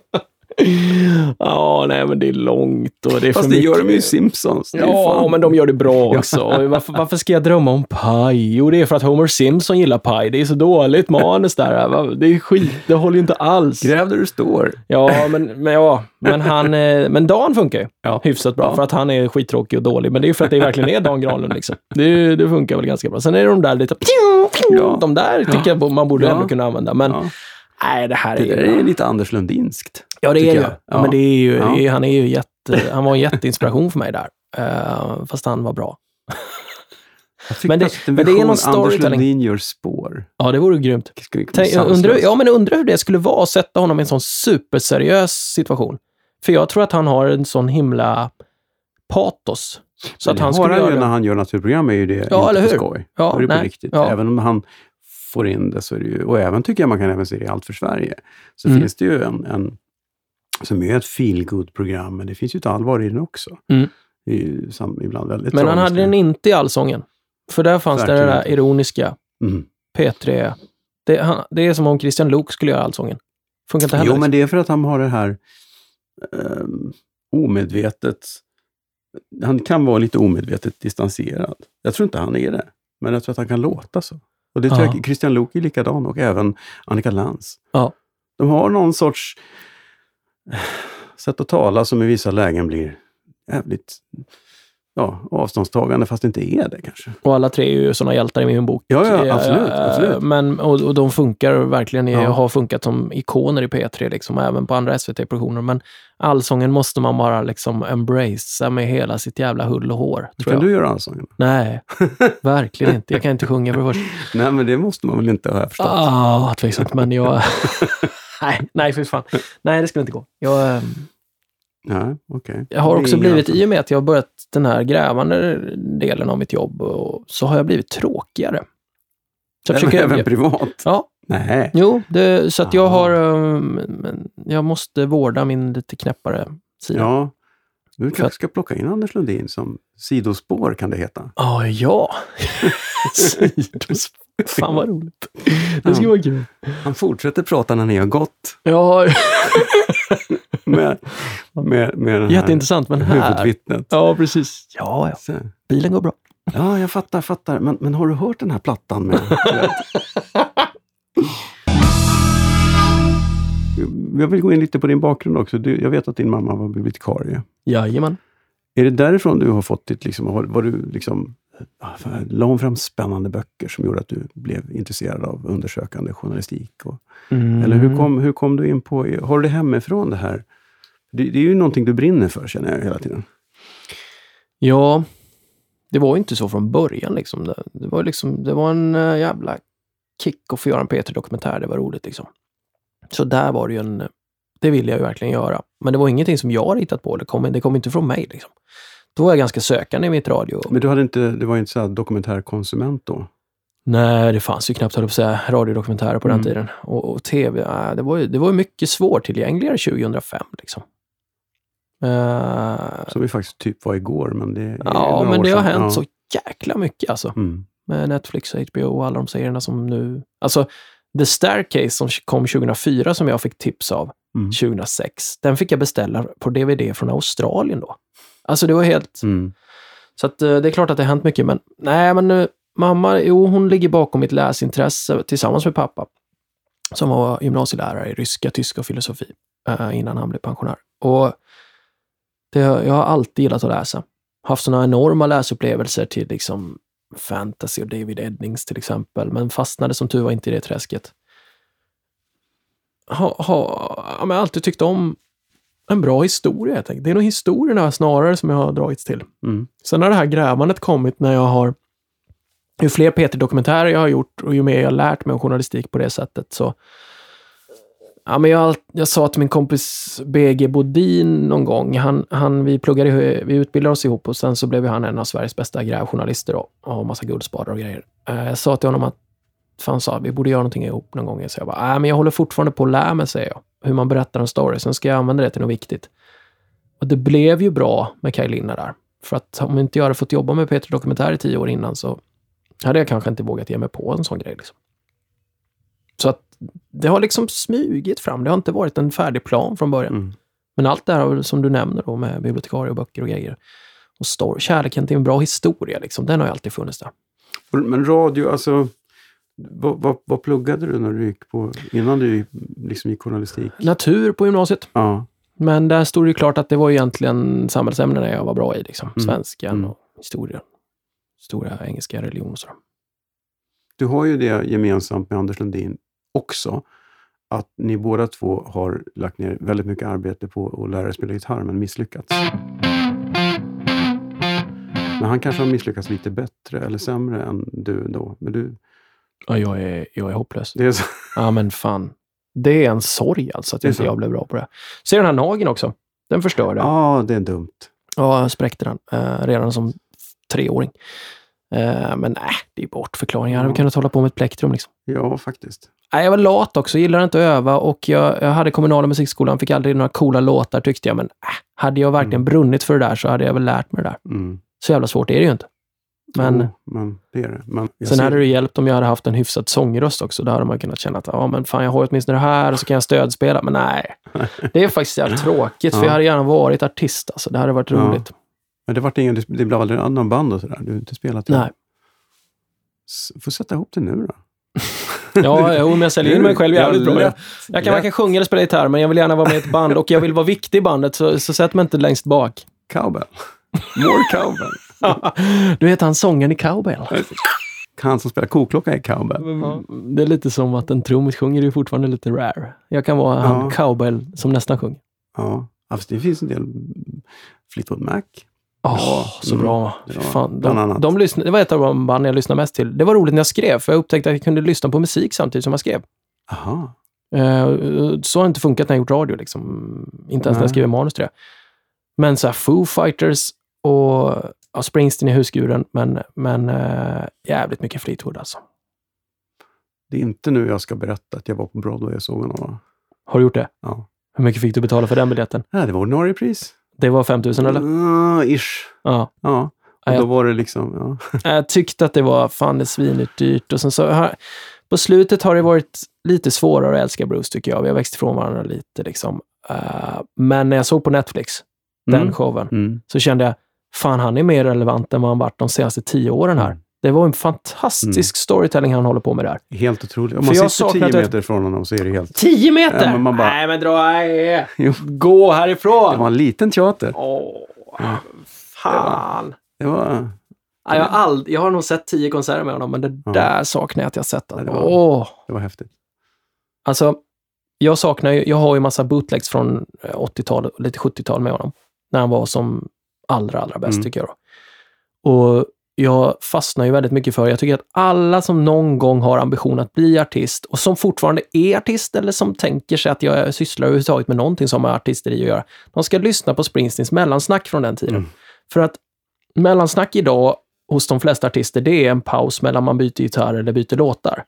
Ja, nej, men det är långt och det är Fast det mycket. gör de ju i Simpsons. Ja, men de gör det bra också. Varför, varför ska jag drömma om paj? Jo, det är för att Homer Simpson gillar paj. Det är så dåligt manus där. Det är skit. Det håller ju inte alls. Gräv där du står. Ja, men, men, ja, men, han, eh, men Dan funkar ju Ja. hyfsat bra för att han är skittråkig och dålig. Men det är för att det verkligen är Dan Granlund. Liksom. Det, det funkar väl ganska bra. Sen är det de där lite... Ja. De där tycker jag man borde Ja. ändå kunna använda. Men nej, det här är Det där är lite Anders Lundinskt. Ja, det är det ju. Ja. Men det är ju, Ja. det är- han är ju jätte... Han var en jätteinspiration för mig där. Eh, fast han var bra. Jag Men det- men det är någon Anders storytelling. Lundin gör spår. Ja, det vore grymt. Tänk, undrar, ja, men undrar hur det skulle vara att sätta honom i en sån superseriös situation. För jag tror att han har en sån himla patos. Så att han skulle han ju göra när det. han gör naturprogram är ju det Ja, inte eller på hur? skoj. Ja, Då är det på nej. riktigt. Ja. Även om han får in det så är det ju, och även tycker jag man kan även se det i Allt för Sverige, så Mm. finns det ju en, en som är ett feel program men det finns ju ett allvar i den också. Mm. Sam, ibland väldigt Men han hade den inte i Allsången. För där fanns Verkligen det där ironiska. Mm. P3. Det, han, det är som om Christian Luuk skulle göra Allsången. Funkar inte heller. Jo, men det är för att han har det här um, omedvetet. Han kan vara lite omedvetet distanserad. Jag tror inte han är det, men jag tror att han kan låta så. Och det tror Ja. jag Christian Luuk är likadan och även Annika Lantz. Ja. De har någon sorts eh, sätt att tala som i vissa lägen blir jävligt ja, avståndstagande fast det inte är det kanske. Och alla tre är ju sådana hjältar i min bok. Ja, ja, Eh, absolut, absolut. Men, och, och de funkar verkligen, i, Ja. har funkat som ikoner i P3, liksom, även på andra SVT-produktioner. Men allsången måste man bara liksom embracea med hela sitt jävla hull och hår. Kan jag. du göra allsången? Nej, verkligen inte. Jag kan inte sjunga för det första. Nej, men det måste man väl inte ha förstått. Ah, tveksamt, men jag... nej, nej för fan. Nej, det skulle inte gå. Jag, ehm, Nej, okej. jag har också blivit, i och med att jag har börjat den här grävande delen av mitt jobb, och, så har jag blivit tråkigare. Så jag Även, försöker, även privat? ja, Nej. jo, det, så att jag har... men jag måste vårda min lite knäppare sida. Ja. Du kanske att- ska plocka in Anders Lundin som sidospår kan det heta. Ah, ja. Sidospår. Fan vad roligt. Det skulle vara kul. Han fortsätter prata när ni har gått Ja, med, med, med den jätteintressant, men här... huvudvittnet. Ja, precis. Ja, ja. Så. Bilen går bra. Ja, jag fattar, fattar. Men, men har du hört den här plattan med... jag vill gå in lite på din bakgrund också. Du, jag vet att din mamma var bibliotekarie. Jajamän. Är det därifrån du har fått ditt, liksom, var du liksom, la hon fram spännande böcker som gjorde att du blev intresserad av undersökande journalistik? Och, Mm. Eller hur kom, hur kom du in på, har du det hemifrån det här? Det, det är ju någonting du brinner för känner jag hela tiden. Ja, det var ju inte så från början. Liksom. Det, det, var, liksom, det var en äh, jävla kick att få göra en P3-dokumentär. Det var roligt. Liksom. Så där var det ju en... Det ville jag ju verkligen göra. Men det var ingenting som jag hittat på. Det kom, det kom inte från mig. Liksom. Då var jag ganska sökande i mitt radio. Men du hade inte, det var inte så dokumentärkonsument då? Nej, det fanns ju knappt, höll på säga, radiodokumentärer på den Mm. tiden. Och, och tv, äh, det var ju det var mycket svårtillgängligare 2005. Liksom. Eh, Som vi faktiskt typ var igår, men det är ja, men det har hänt ja. så jäkla mycket alltså. Mm. med Netflix HBO och alla de serierna som nu... Alltså, The Staircase som kom 2004 som jag fick tips av Mm. 2006, den fick jag beställa på DVD från Australien då. Alltså det var helt... Mm. Så att, eh, det är klart att det har hänt mycket, men nej, men eh, mamma, jo, hon ligger bakom mitt läsintresse tillsammans med pappa, som var gymnasielärare i ryska, tyska och filosofi eh, innan han blev pensionär. Och det, jag har alltid gillat att läsa. Haft sådana enorma läsupplevelser till liksom fantasy och David Eddings till exempel, men fastnade som tur var inte i det träsket. Ha, ja, har alltid tyckt om en bra historia. Jag tänker. Det är nog historierna snarare som jag har dragits till. Mm. Sen har det här grävandet kommit när jag har... Ju fler Peter-dokumentärer jag har gjort och ju mer jag har lärt mig om journalistik på det sättet så... Ja, men jag, jag sa till min kompis BG Bodin någon gång, han, han, vi, pluggade, vi utbildade oss ihop och sen så blev han en av Sveriges bästa grävjournalister och har massa guldspadar och grejer. Eh, Jag sa till honom att, han sa vi borde göra någonting ihop någon gång. Så jag bara, nej men jag håller fortfarande på att lära mig, säger jag, hur man berättar en story. Sen ska jag använda det till något viktigt. Och det blev ju bra med Kaj Linna där. För att om inte jag hade fått jobba med Peter Dokumentär i tio år innan så hade jag kanske inte vågat ge mig på en sån grej. Liksom. Så att det har liksom smugit fram. Det har inte varit en färdig plan från början. Mm. Men allt det här som du nämner då med bibliotekarie och böcker och grejer. Och story, kärleken till en bra historia, liksom, den har ju alltid funnits där. Men radio, alltså... Vad, vad, vad pluggade du när du gick på, innan du liksom gick journalistik? Natur på gymnasiet. Ja. Men där stod det klart att det var egentligen samhällsämnena jag var bra i. Liksom. Mm. Svenskan Mm. och historia. Stora engelska religion och sådär. Du har ju det gemensamt med Anders Lundin också. Att ni båda två har lagt ner väldigt mycket arbete på att lära er spela gitarr, men misslyckats. Men han kanske har misslyckats lite bättre eller sämre än du då. Men du, Ja, jag är, jag är hopplös. det är så. Ja, men fan. Det är en sorg alltså att inte jag blev bra på det. Ser den här nageln också? Den förstörde. Ja, Ja, det är dumt. jag spräckte den eh, redan som treåring. Eh, men nej, det är bortförklaringar. Jag hade Ja. kunnat hålla på med ett plektrum. Liksom. Ja, faktiskt. Nej, jag var lat också, gillade inte att öva och jag, jag hade kommunala musikskolan, fick aldrig några coola låtar tyckte jag, men äh, hade jag verkligen Mm. brunnit för det där så hade jag väl lärt mig det där. Mm. Så jävla svårt är det ju inte. Men Jo, men det är det. Men sen ser- hade det hjälpt om jag hade haft en hyfsad sångröst också. Då hade man kunnat känna att ja, men fan, jag har åtminstone det här och så kan jag stödspela. Men nej, det är faktiskt jävligt tråkigt, för Ja. jag hade gärna varit artist. Alltså. Det hade varit Ja. roligt. Men det, vart ingen, det blev aldrig någon band och sådär? Du har inte spelat det? Nej. Får sätta ihop det nu då. Ja, jo, men jag säljer in mig själv jävligt bra. Jag, jag kan varken sjunga eller spela gitarr, men jag vill gärna vara med i ett band och jag vill vara viktig i bandet, så, så sätt mig inte längst bak. Cowbell. More cowbell. du vet han sången i Cowbell? Han som spelar koklocka är cowbell. Ja, det är lite som att en trummis sjunger är fortfarande lite rare. Jag kan vara han Ja. Cowbell som nästan sjunger. Ja, det finns en del Fleetwood Mac. Åh, Ja, så mm. bra. Ja, Fy Fan, de, de lyssnade, det var ett av de band jag lyssnade mest till. Det var roligt när jag skrev, för jag upptäckte att jag kunde lyssna på musik samtidigt som jag skrev. Aha. Eh, så har det inte funkat när jag gjort radio. Liksom. Inte ens när jag Nej. skriver manus till det. Men så här, Foo Fighters och ja, Springsteen i huskuren, men, men eh, jävligt mycket Fleetwood alltså. Det är inte nu jag ska berätta att jag var på Broadway och såg honom. Va? Har du gjort det? Ja. Hur mycket fick du betala för den biljetten? Nej, det var ordinarie pris. Det var 5000 eller? Mm, ish. Ja. Ja. Ja, Och då var det liksom, ja. Jag tyckte att det var fan det är svinigt dyrt. Och sen så har, på slutet har det varit lite svårare att älska Bruce tycker jag. Vi har växt ifrån varandra lite liksom. Eh, men när jag såg på Netflix, den Mm. showen, Mm. så kände jag, fan han är mer relevant än vad han varit de senaste tio åren här. Det var en fantastisk storytelling han håller på med där. Helt otroligt. Om För man jag sitter tio att- meter från honom så är det helt... 10 meter? Ja, men bara- Nej men dra, nej. Gå härifrån! Det var en liten teater. Åh, fan. Det var... Ja, jag, har ald- jag har nog sett tio konserter med honom, men det Ja. där saknar jag att jag sett. Åh, det var- Det var häftigt. Alltså, jag saknar ju, jag har ju massa bootlegs från eh, 80-tal och lite 70-tal med honom. När han var som allra, allra bäst Mm. tycker jag. Då. Och jag fastnar ju väldigt mycket för, jag tycker att alla som någon gång har ambition att bli artist och som fortfarande är artist eller som tänker sig att jag sysslar överhuvudtaget med någonting som har artisteri att göra, de ska lyssna på Springsteens mellansnack från den tiden. Mm. För att mellansnack idag hos de flesta artister, det är en paus mellan man byter gitarr eller byter låtar.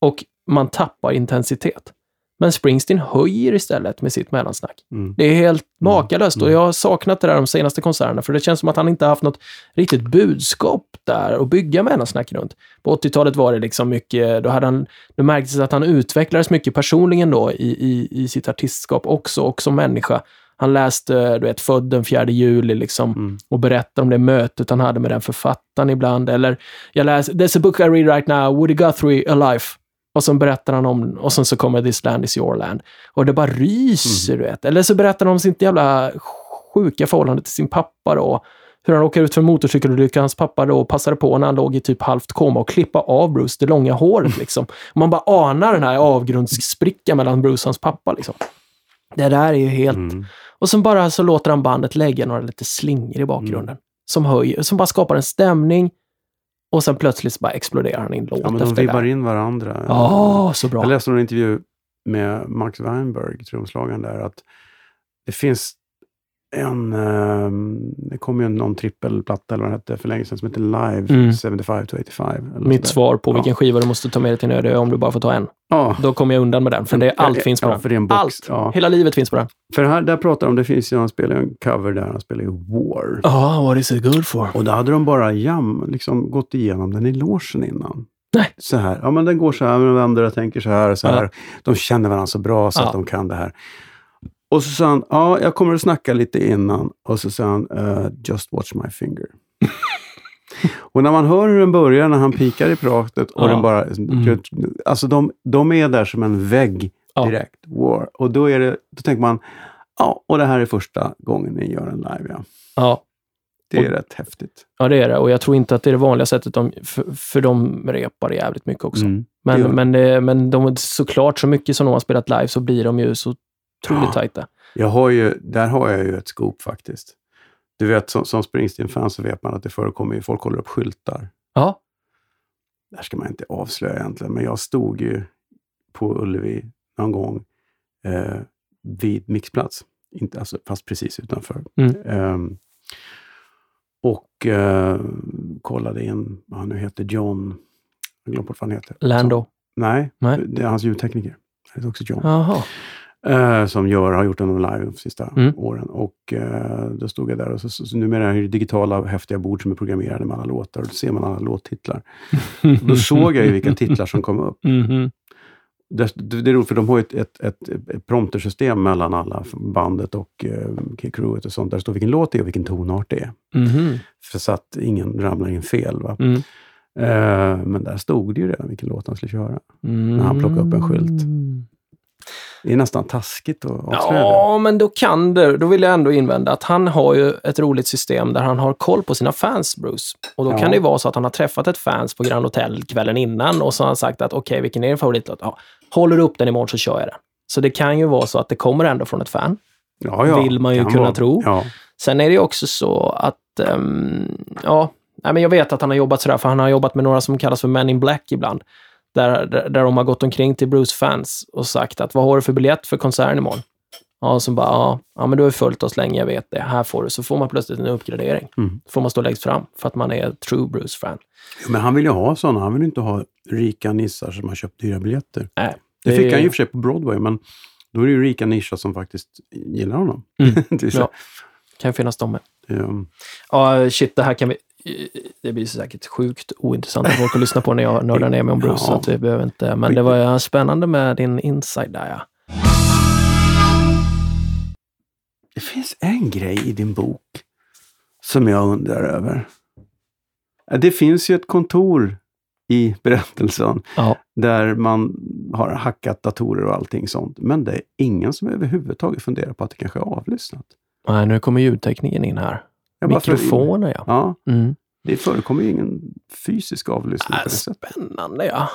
Och man tappar intensitet. Men Springsteen höjer istället med sitt mellansnack. Mm. Det är helt makalöst och Mm. jag har saknat det där de senaste konserterna för det känns som att han inte haft något riktigt budskap där att bygga mellansnack runt. På 80-talet var det liksom mycket, då hade han, det märktes att han utvecklades mycket personligen då i, i, i sitt artistskap också och som människa. Han läste, du vet, Född den 4 juli liksom Mm. och berättade om det mötet han hade med den författaren ibland. Eller jag läser, there's a book I read right now, Woody Guthrie, A Life. Och så berättar han om, och sen så kommer This land is your land. Och det bara ryser, du vet. Eller så berättar han om sitt jävla sjuka förhållande till sin pappa då. Hur han råkar ut för en motorcykelolycka. Hans pappa då passade på när han låg i typ halvt koma och klippa av Bruce det långa håret liksom. Och man bara anar den här avgrundssprickan mellan Bruce och hans pappa liksom. Det där är ju helt... Mm. Och sen bara så låter han bandet lägga några lite slingor i bakgrunden. Som höjer, som bara skapar en stämning. Och sen plötsligt så bara exploderar han i en låt Ja, men de efter det vibbar in varandra. Ja, så bra. Jag läste en intervju med Max Weinberg, trumslagaren där, att det finns en, ehm, det kom ju någon trippelplatta eller vad den hette för länge sedan som heter Live Mm. 75 to 85. Eller Mitt svar på Ja. vilken skiva du måste ta med dig till en öde om du bara får ta en. Ja, Då kommer jag undan med den, för det, allt finns på ja, den. Allt! Ja. Hela livet finns på den. För här, där pratar de, det finns ju, han spelar en cover där, han spelar ju War. Ja, what is it good for? Och då hade de bara jam, liksom gått igenom den i logen innan. Nej. Så här, ja men den går så här, men den andra tänker så här och så Ja. här. De känner varandra så bra så Ja. att de kan det här. Och så sa han, ja jag kommer att snacka lite innan. Och så sa han, eh, just watch my finger. och när man hör hur den börjar, när han pikar i pratet och Ja. den bara... Mm. Alltså de, de är där som en vägg Ja. direkt. War. Och då, är det, då tänker man, ja, och det här är första gången ni gör en live, ja. Ja, Det är Och- rätt häftigt. ja, det är det. Och jag tror inte att det är det vanliga sättet, de, för, för de repar jävligt mycket också. Mm. Men, men, men de, såklart, så mycket som de har spelat live så blir de ju så otroligt Ja. tajta. Jag har ju, där har jag ju ett scoop faktiskt. Du vet, som, som Springsteen-fan så vet man att det förekommer ju, folk håller upp skyltar. Ja. Där ska man inte avslöja egentligen, men jag stod ju på Ullevi någon gång eh, vid mixplats. Inte, alltså, fast precis utanför. Mm. Ehm, och eh, kollade in, vad han nu heter, John, jag glömde bort vad han heter. Lando. Som, nej, Nej. det är hans ljudtekniker. Han heter också John. Jaha. Eh, som gör, har gjort honom live de sista Mm. åren. Och eh, då stod jag där och så, så, så numera är det digitala häftiga bord som är programmerade med alla låtar. Och då ser man alla låttitlar. Då såg jag ju vilka titlar som kom upp. Mhm. Det, det, är roligt för de har ju ett, ett, ett, ett promptersystem mellan alla bandet och eh, crewet och sånt. Där det står vilken låt det är och vilken tonart det är. Mhm. För så att ingen ramlar in fel. Va? Mm. Eh, men där stod det ju redan vilken låt han skulle köra. Mm. han plockade upp en skylt. Det är nästan taskigt att avslöja. Ja, men då kan det. Då vill jag ändå invända att han har ju ett roligt system där han har koll på sina fans, Bruce. Och då Ja. kan det ju vara så att han har träffat ett fans på Grand Hotel kvällen innan och så har han sagt att okej, vilken är din favoritlåt? Ja, håller du upp den imorgon så kör jag den. Så det kan ju vara så att det kommer ändå från ett fan. Ja, ja, vill man ju kan kunna vara. tro. Ja. Sen är det ju också så att, ehm, ja, nej, men jag vet att han har jobbat sådär, för han har jobbat med några som kallas för Men in Black ibland. Där, där, där de har gått omkring till Bruce-fans och sagt att vad har du för biljett för konserten imorgon? Ja, och så bara, ja, ja men du har följt oss länge, jag vet det. Här får du. Så får man plötsligt en uppgradering. Mm. får man stå längst fram för att man är true Bruce-fan. Men han vill ju ha sådana. Han vill inte ha rika nissar som har köpt dyra biljetter. Nej, Det det fick är- han ju för sig på Broadway, men då är det ju rika nischer som faktiskt gillar honom. Mm. det Ja. kan finnas de med. ehm, Ja, shit, det här kan vi... Det blir säkert sjukt ointressant för folk att lyssna på när jag nördar ner mig om Bruce. Ja. Så vi behöver inte, men det var spännande med din inside där, ja. Det finns en grej i din bok som jag undrar över. Det finns ju ett kontor i berättelsen Ja. där man har hackat datorer och allting sånt. Men det är ingen som överhuvudtaget funderar på att det kanske är avlyssnat. Nej, nu kommer ljudtekniken in här. Jag bara- Mikrofoner, ja. Ja, Mm. det förekommer ju ingen fysisk avlyssning på Äh, det sättet. spännande, ja.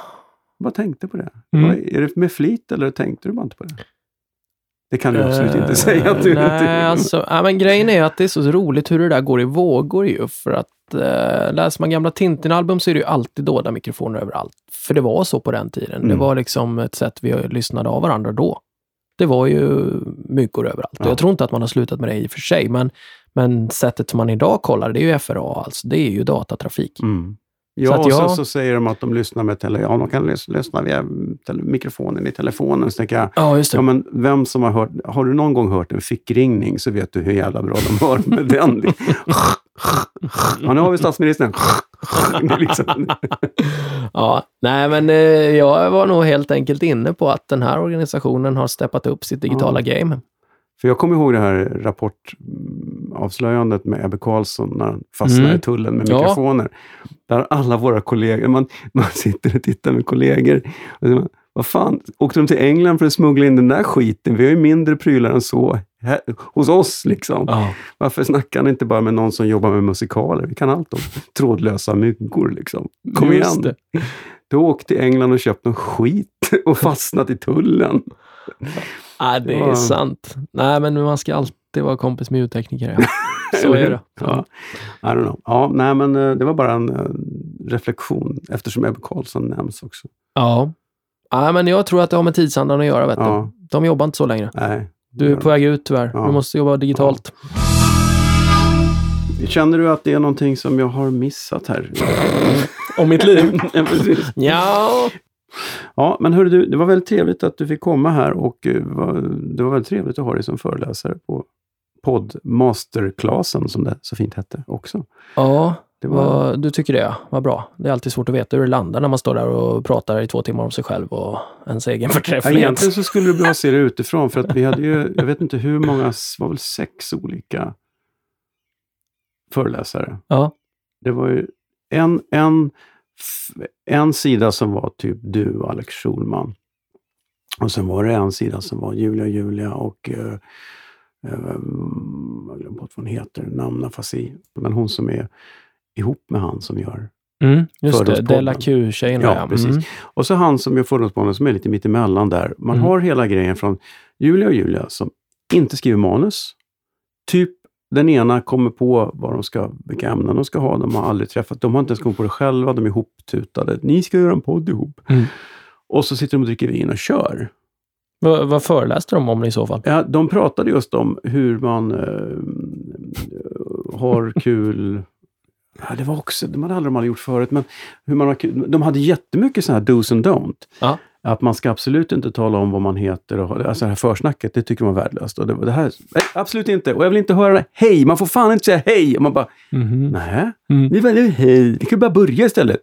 Vad tänkte på det? Mm. Vad- Är det med flit eller tänkte du bara inte på det? Det kan du absolut inte Eh, säga att du inte Nej, alltså, ja, men grejen är att det är så roligt hur det där går i vågor ju. För att eh, läser man gamla Tintin-album så är det ju alltid dolda mikrofoner överallt. För det var så på den tiden. Det Mm. var liksom ett sätt vi lyssnade av varandra då. Det var ju myggor överallt. Och Ja. jag tror inte att man har slutat med det i och för sig, men, men sättet som man idag kollar, det är ju FRA alltså. Det är ju datatrafik. Mm. Så Ja, att och jag- så, så säger de att de lyssnar med tele, ja, de kan lys- lyssna via tele, mikrofonen i telefonen. Så tänker jag, Ja, just det. ja, men vem som har hört, har du någon gång hört en fickringning så vet du hur jävla bra de hör med den. ja, nu har vi statsministern. Liksom, Ja, nej men eh, jag var nog helt enkelt inne på att den här organisationen har steppat upp sitt digitala game. För jag kommer ihåg det här rapportavslöjandet med Ebbe Carlsson när han fastnade Mm. i tullen med Ja. mikrofoner. Där alla våra kollegor, man, man sitter och tittar med kollegor. Och vad fan, åkte de till England för att smuggla in den där skiten? Vi har ju mindre prylar än så här, hos oss. liksom. Ja. Varför snackar han inte bara med någon som jobbar med musikaler? Vi kan allt om trådlösa myggor. Liksom. Kom Just igen! det. Du har åkt till England och köpt någon skit och fastnat i tullen. Ja, det är sant. Nej, men man ska alltid vara kompis med ljudtekniker. Ja. Så är det. Ja. I don't know. Ja, nej, men eh, det var bara en eh, reflektion eftersom Ebbe Carlsson nämns också. Ja. ja, men jag tror att det har med tidsandan att göra. Vet du. Ja. De jobbar inte så längre. Nej. Du är på väg ut tyvärr. Ja. Du måste jobba digitalt. Känner du att det är någonting som jag har missat här? Om mitt liv? ja, precis. Ja. Ja, men hörru du, det var väldigt trevligt att du fick komma här och eh, det var väldigt trevligt att ha dig som föreläsare på podd masterclassen som det så fint hette också. Ja, Det var, du tycker det? Vad bra. Det är alltid svårt att veta hur det landar när man står där och pratar i två timmar om sig själv och ens egen ja, förträfflighet. egentligen så skulle det bli att se det utifrån för att vi hade ju, jag vet inte hur många, s- var väl sex olika föreläsare. Ja. Det var ju en, en, en sida som var typ du Alex Schulman. Och sen var det en sida som var Julia Julia och eh, eh, jag glömde bort vad hon heter, namn afasi. Men hon som är ihop med han som gör. Mm, just det. Della Q-tjejerna. Ja, precis. Mm. Och så han som gör Fördomspodden som är lite mittemellan där. Man Mm. har hela grejen från Julia och Julia som inte skriver manus. Typ den ena kommer på vad de ska, vilka ämnen de ska ha. De har aldrig träffat, de har inte ens kommit på det själva. De är ihoptutade. Ni ska göra en podd ihop. Mm. Och så sitter de och dricker vin och kör. Vad, vad föreläste de om i så fall? Ja, de pratade just om hur man eh, har kul. Ja, det var också, de hade aldrig de hade gjort förut, men hur man. De hade jättemycket sådana här dos and don't. Ja. Att man ska absolut inte tala om vad man heter. Och, alltså det här försnacket, det tycker man är värdelöst. Och det, det här, nej, absolut inte. Och jag vill inte höra det. hej. Man får fan inte säga hej. Och man bara, Mhm. nej, Mm. vi väljer hej. Vi kan bara börja istället.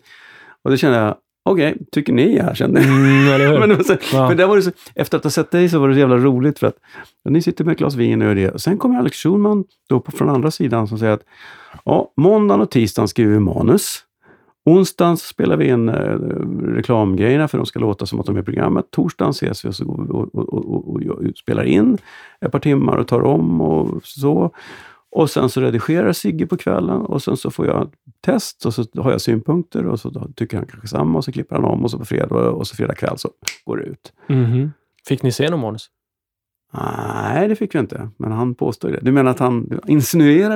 Och då kände jag, okej, tycker ni jag kände Mm, men så, Ja. men där var det så, efter att ha sett dig så var det så jävla roligt för att ni sitter med ett glas vin och gör det. Och sen kommer Alex Schulman då på, från andra sidan som säger att ja, måndagen och tisdagen skriver vi manus. Onsdagen spelar vi in eh, reklamgrejerna för de ska låta som att de är i programmet. Torsdagen ses vi och, så och, och, och, spelar in ett par timmar och tar om och så. Och sen så redigerar Sigge på kvällen och sen så får jag test och så har jag synpunkter och så tycker han kanske samma och så klipper han om och så på fredag och så fredag kväll så går det ut. Mhm. Fick ni se någon manus? Nej, det fick vi inte. Men han påstår det. Du menar att han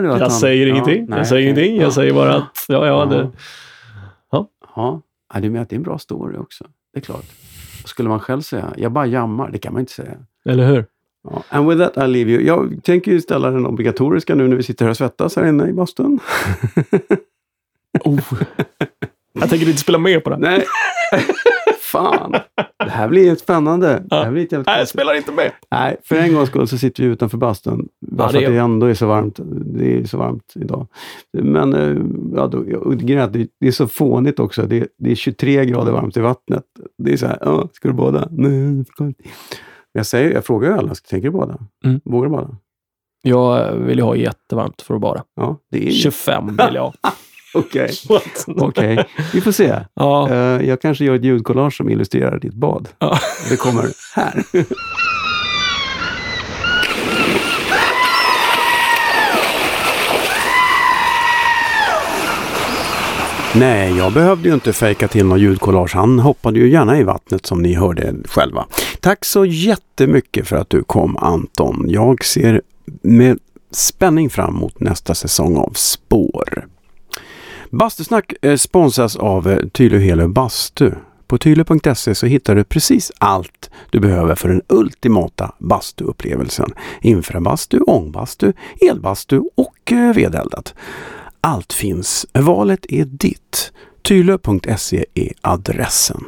du att Jag han... säger Ja, ingenting. nej, jag säger ingenting. Jag Ja. säger bara att, ja, ja, det... Ja. Du menar att det är en bra story också. Det är klart. Skulle man själv säga? Jag bara jammar. Det kan man inte säga. Eller hur? Ja. And with that I leave you. Jag tänker ju ställa den obligatoriska nu när vi sitter här och svettas här inne i bastun. Oh. Jag tänker inte spela med på det. Nej, fan. Det här blir spännande. Det här blir jävligt Nej, spelar inte med. Nej, för en gångs skull så sitter vi utanför bastun. Bara Ja, för det att det är- ändå är så varmt. Det är så varmt idag. Men eh, ja, då, är det, är så fånigt också. Det, det är 23 grader varmt i vattnet. Det är så här, ja, ska du bada? Nej, jag inte." Säger, jag frågar ju alla, tänker du bada? Mm. Vågar du bada? Jag vill ju ha jättevarmt för att bada. Ja, det är ju... 25 vill jag ha. Okej, okej. Vi får se. Ja, Eh, jag kanske gör ett ljudkollage som illustrerar ditt bad. Ja. Det kommer här. Nej, jag behövde ju inte fejka till någon ljudkollage. Han hoppade ju gärna i vattnet som ni hörde själva. Tack så jättemycket för att du kom Anton. Jag ser med spänning fram emot nästa säsong av Spår. Bastusnack eh, sponsras av eh, Tylö Helö Bastu. På tylö.se så hittar du precis allt du behöver för den ultimata bastuupplevelsen. Infrabastu, ångbastu, elbastu och eh, vedeldat. Allt finns. Valet är ditt. Tylö.se är adressen.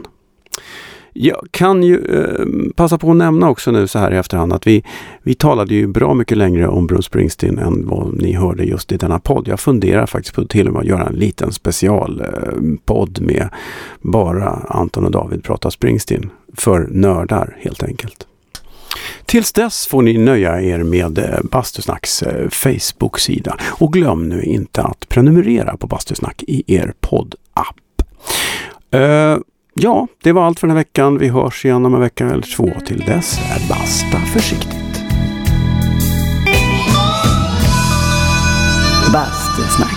Jag kan ju eh, passa på att nämna också nu så här i efterhand att vi, vi talade ju bra mycket längre om Bruce Springsteen än vad ni hörde just i denna podd. Jag funderar faktiskt på till och med att göra en liten specialpodd eh, med bara Anton och David pratar Springsteen för nördar helt enkelt. Tills dess får ni nöja er med eh, Bastusnacks eh, Facebook-sida och glöm nu inte att prenumerera på Bastusnack i er poddapp. Uh, ja, det var allt för den här veckan. Vi hörs igen om en vecka eller två. Till dess, är basta försiktigt. Bastusnack.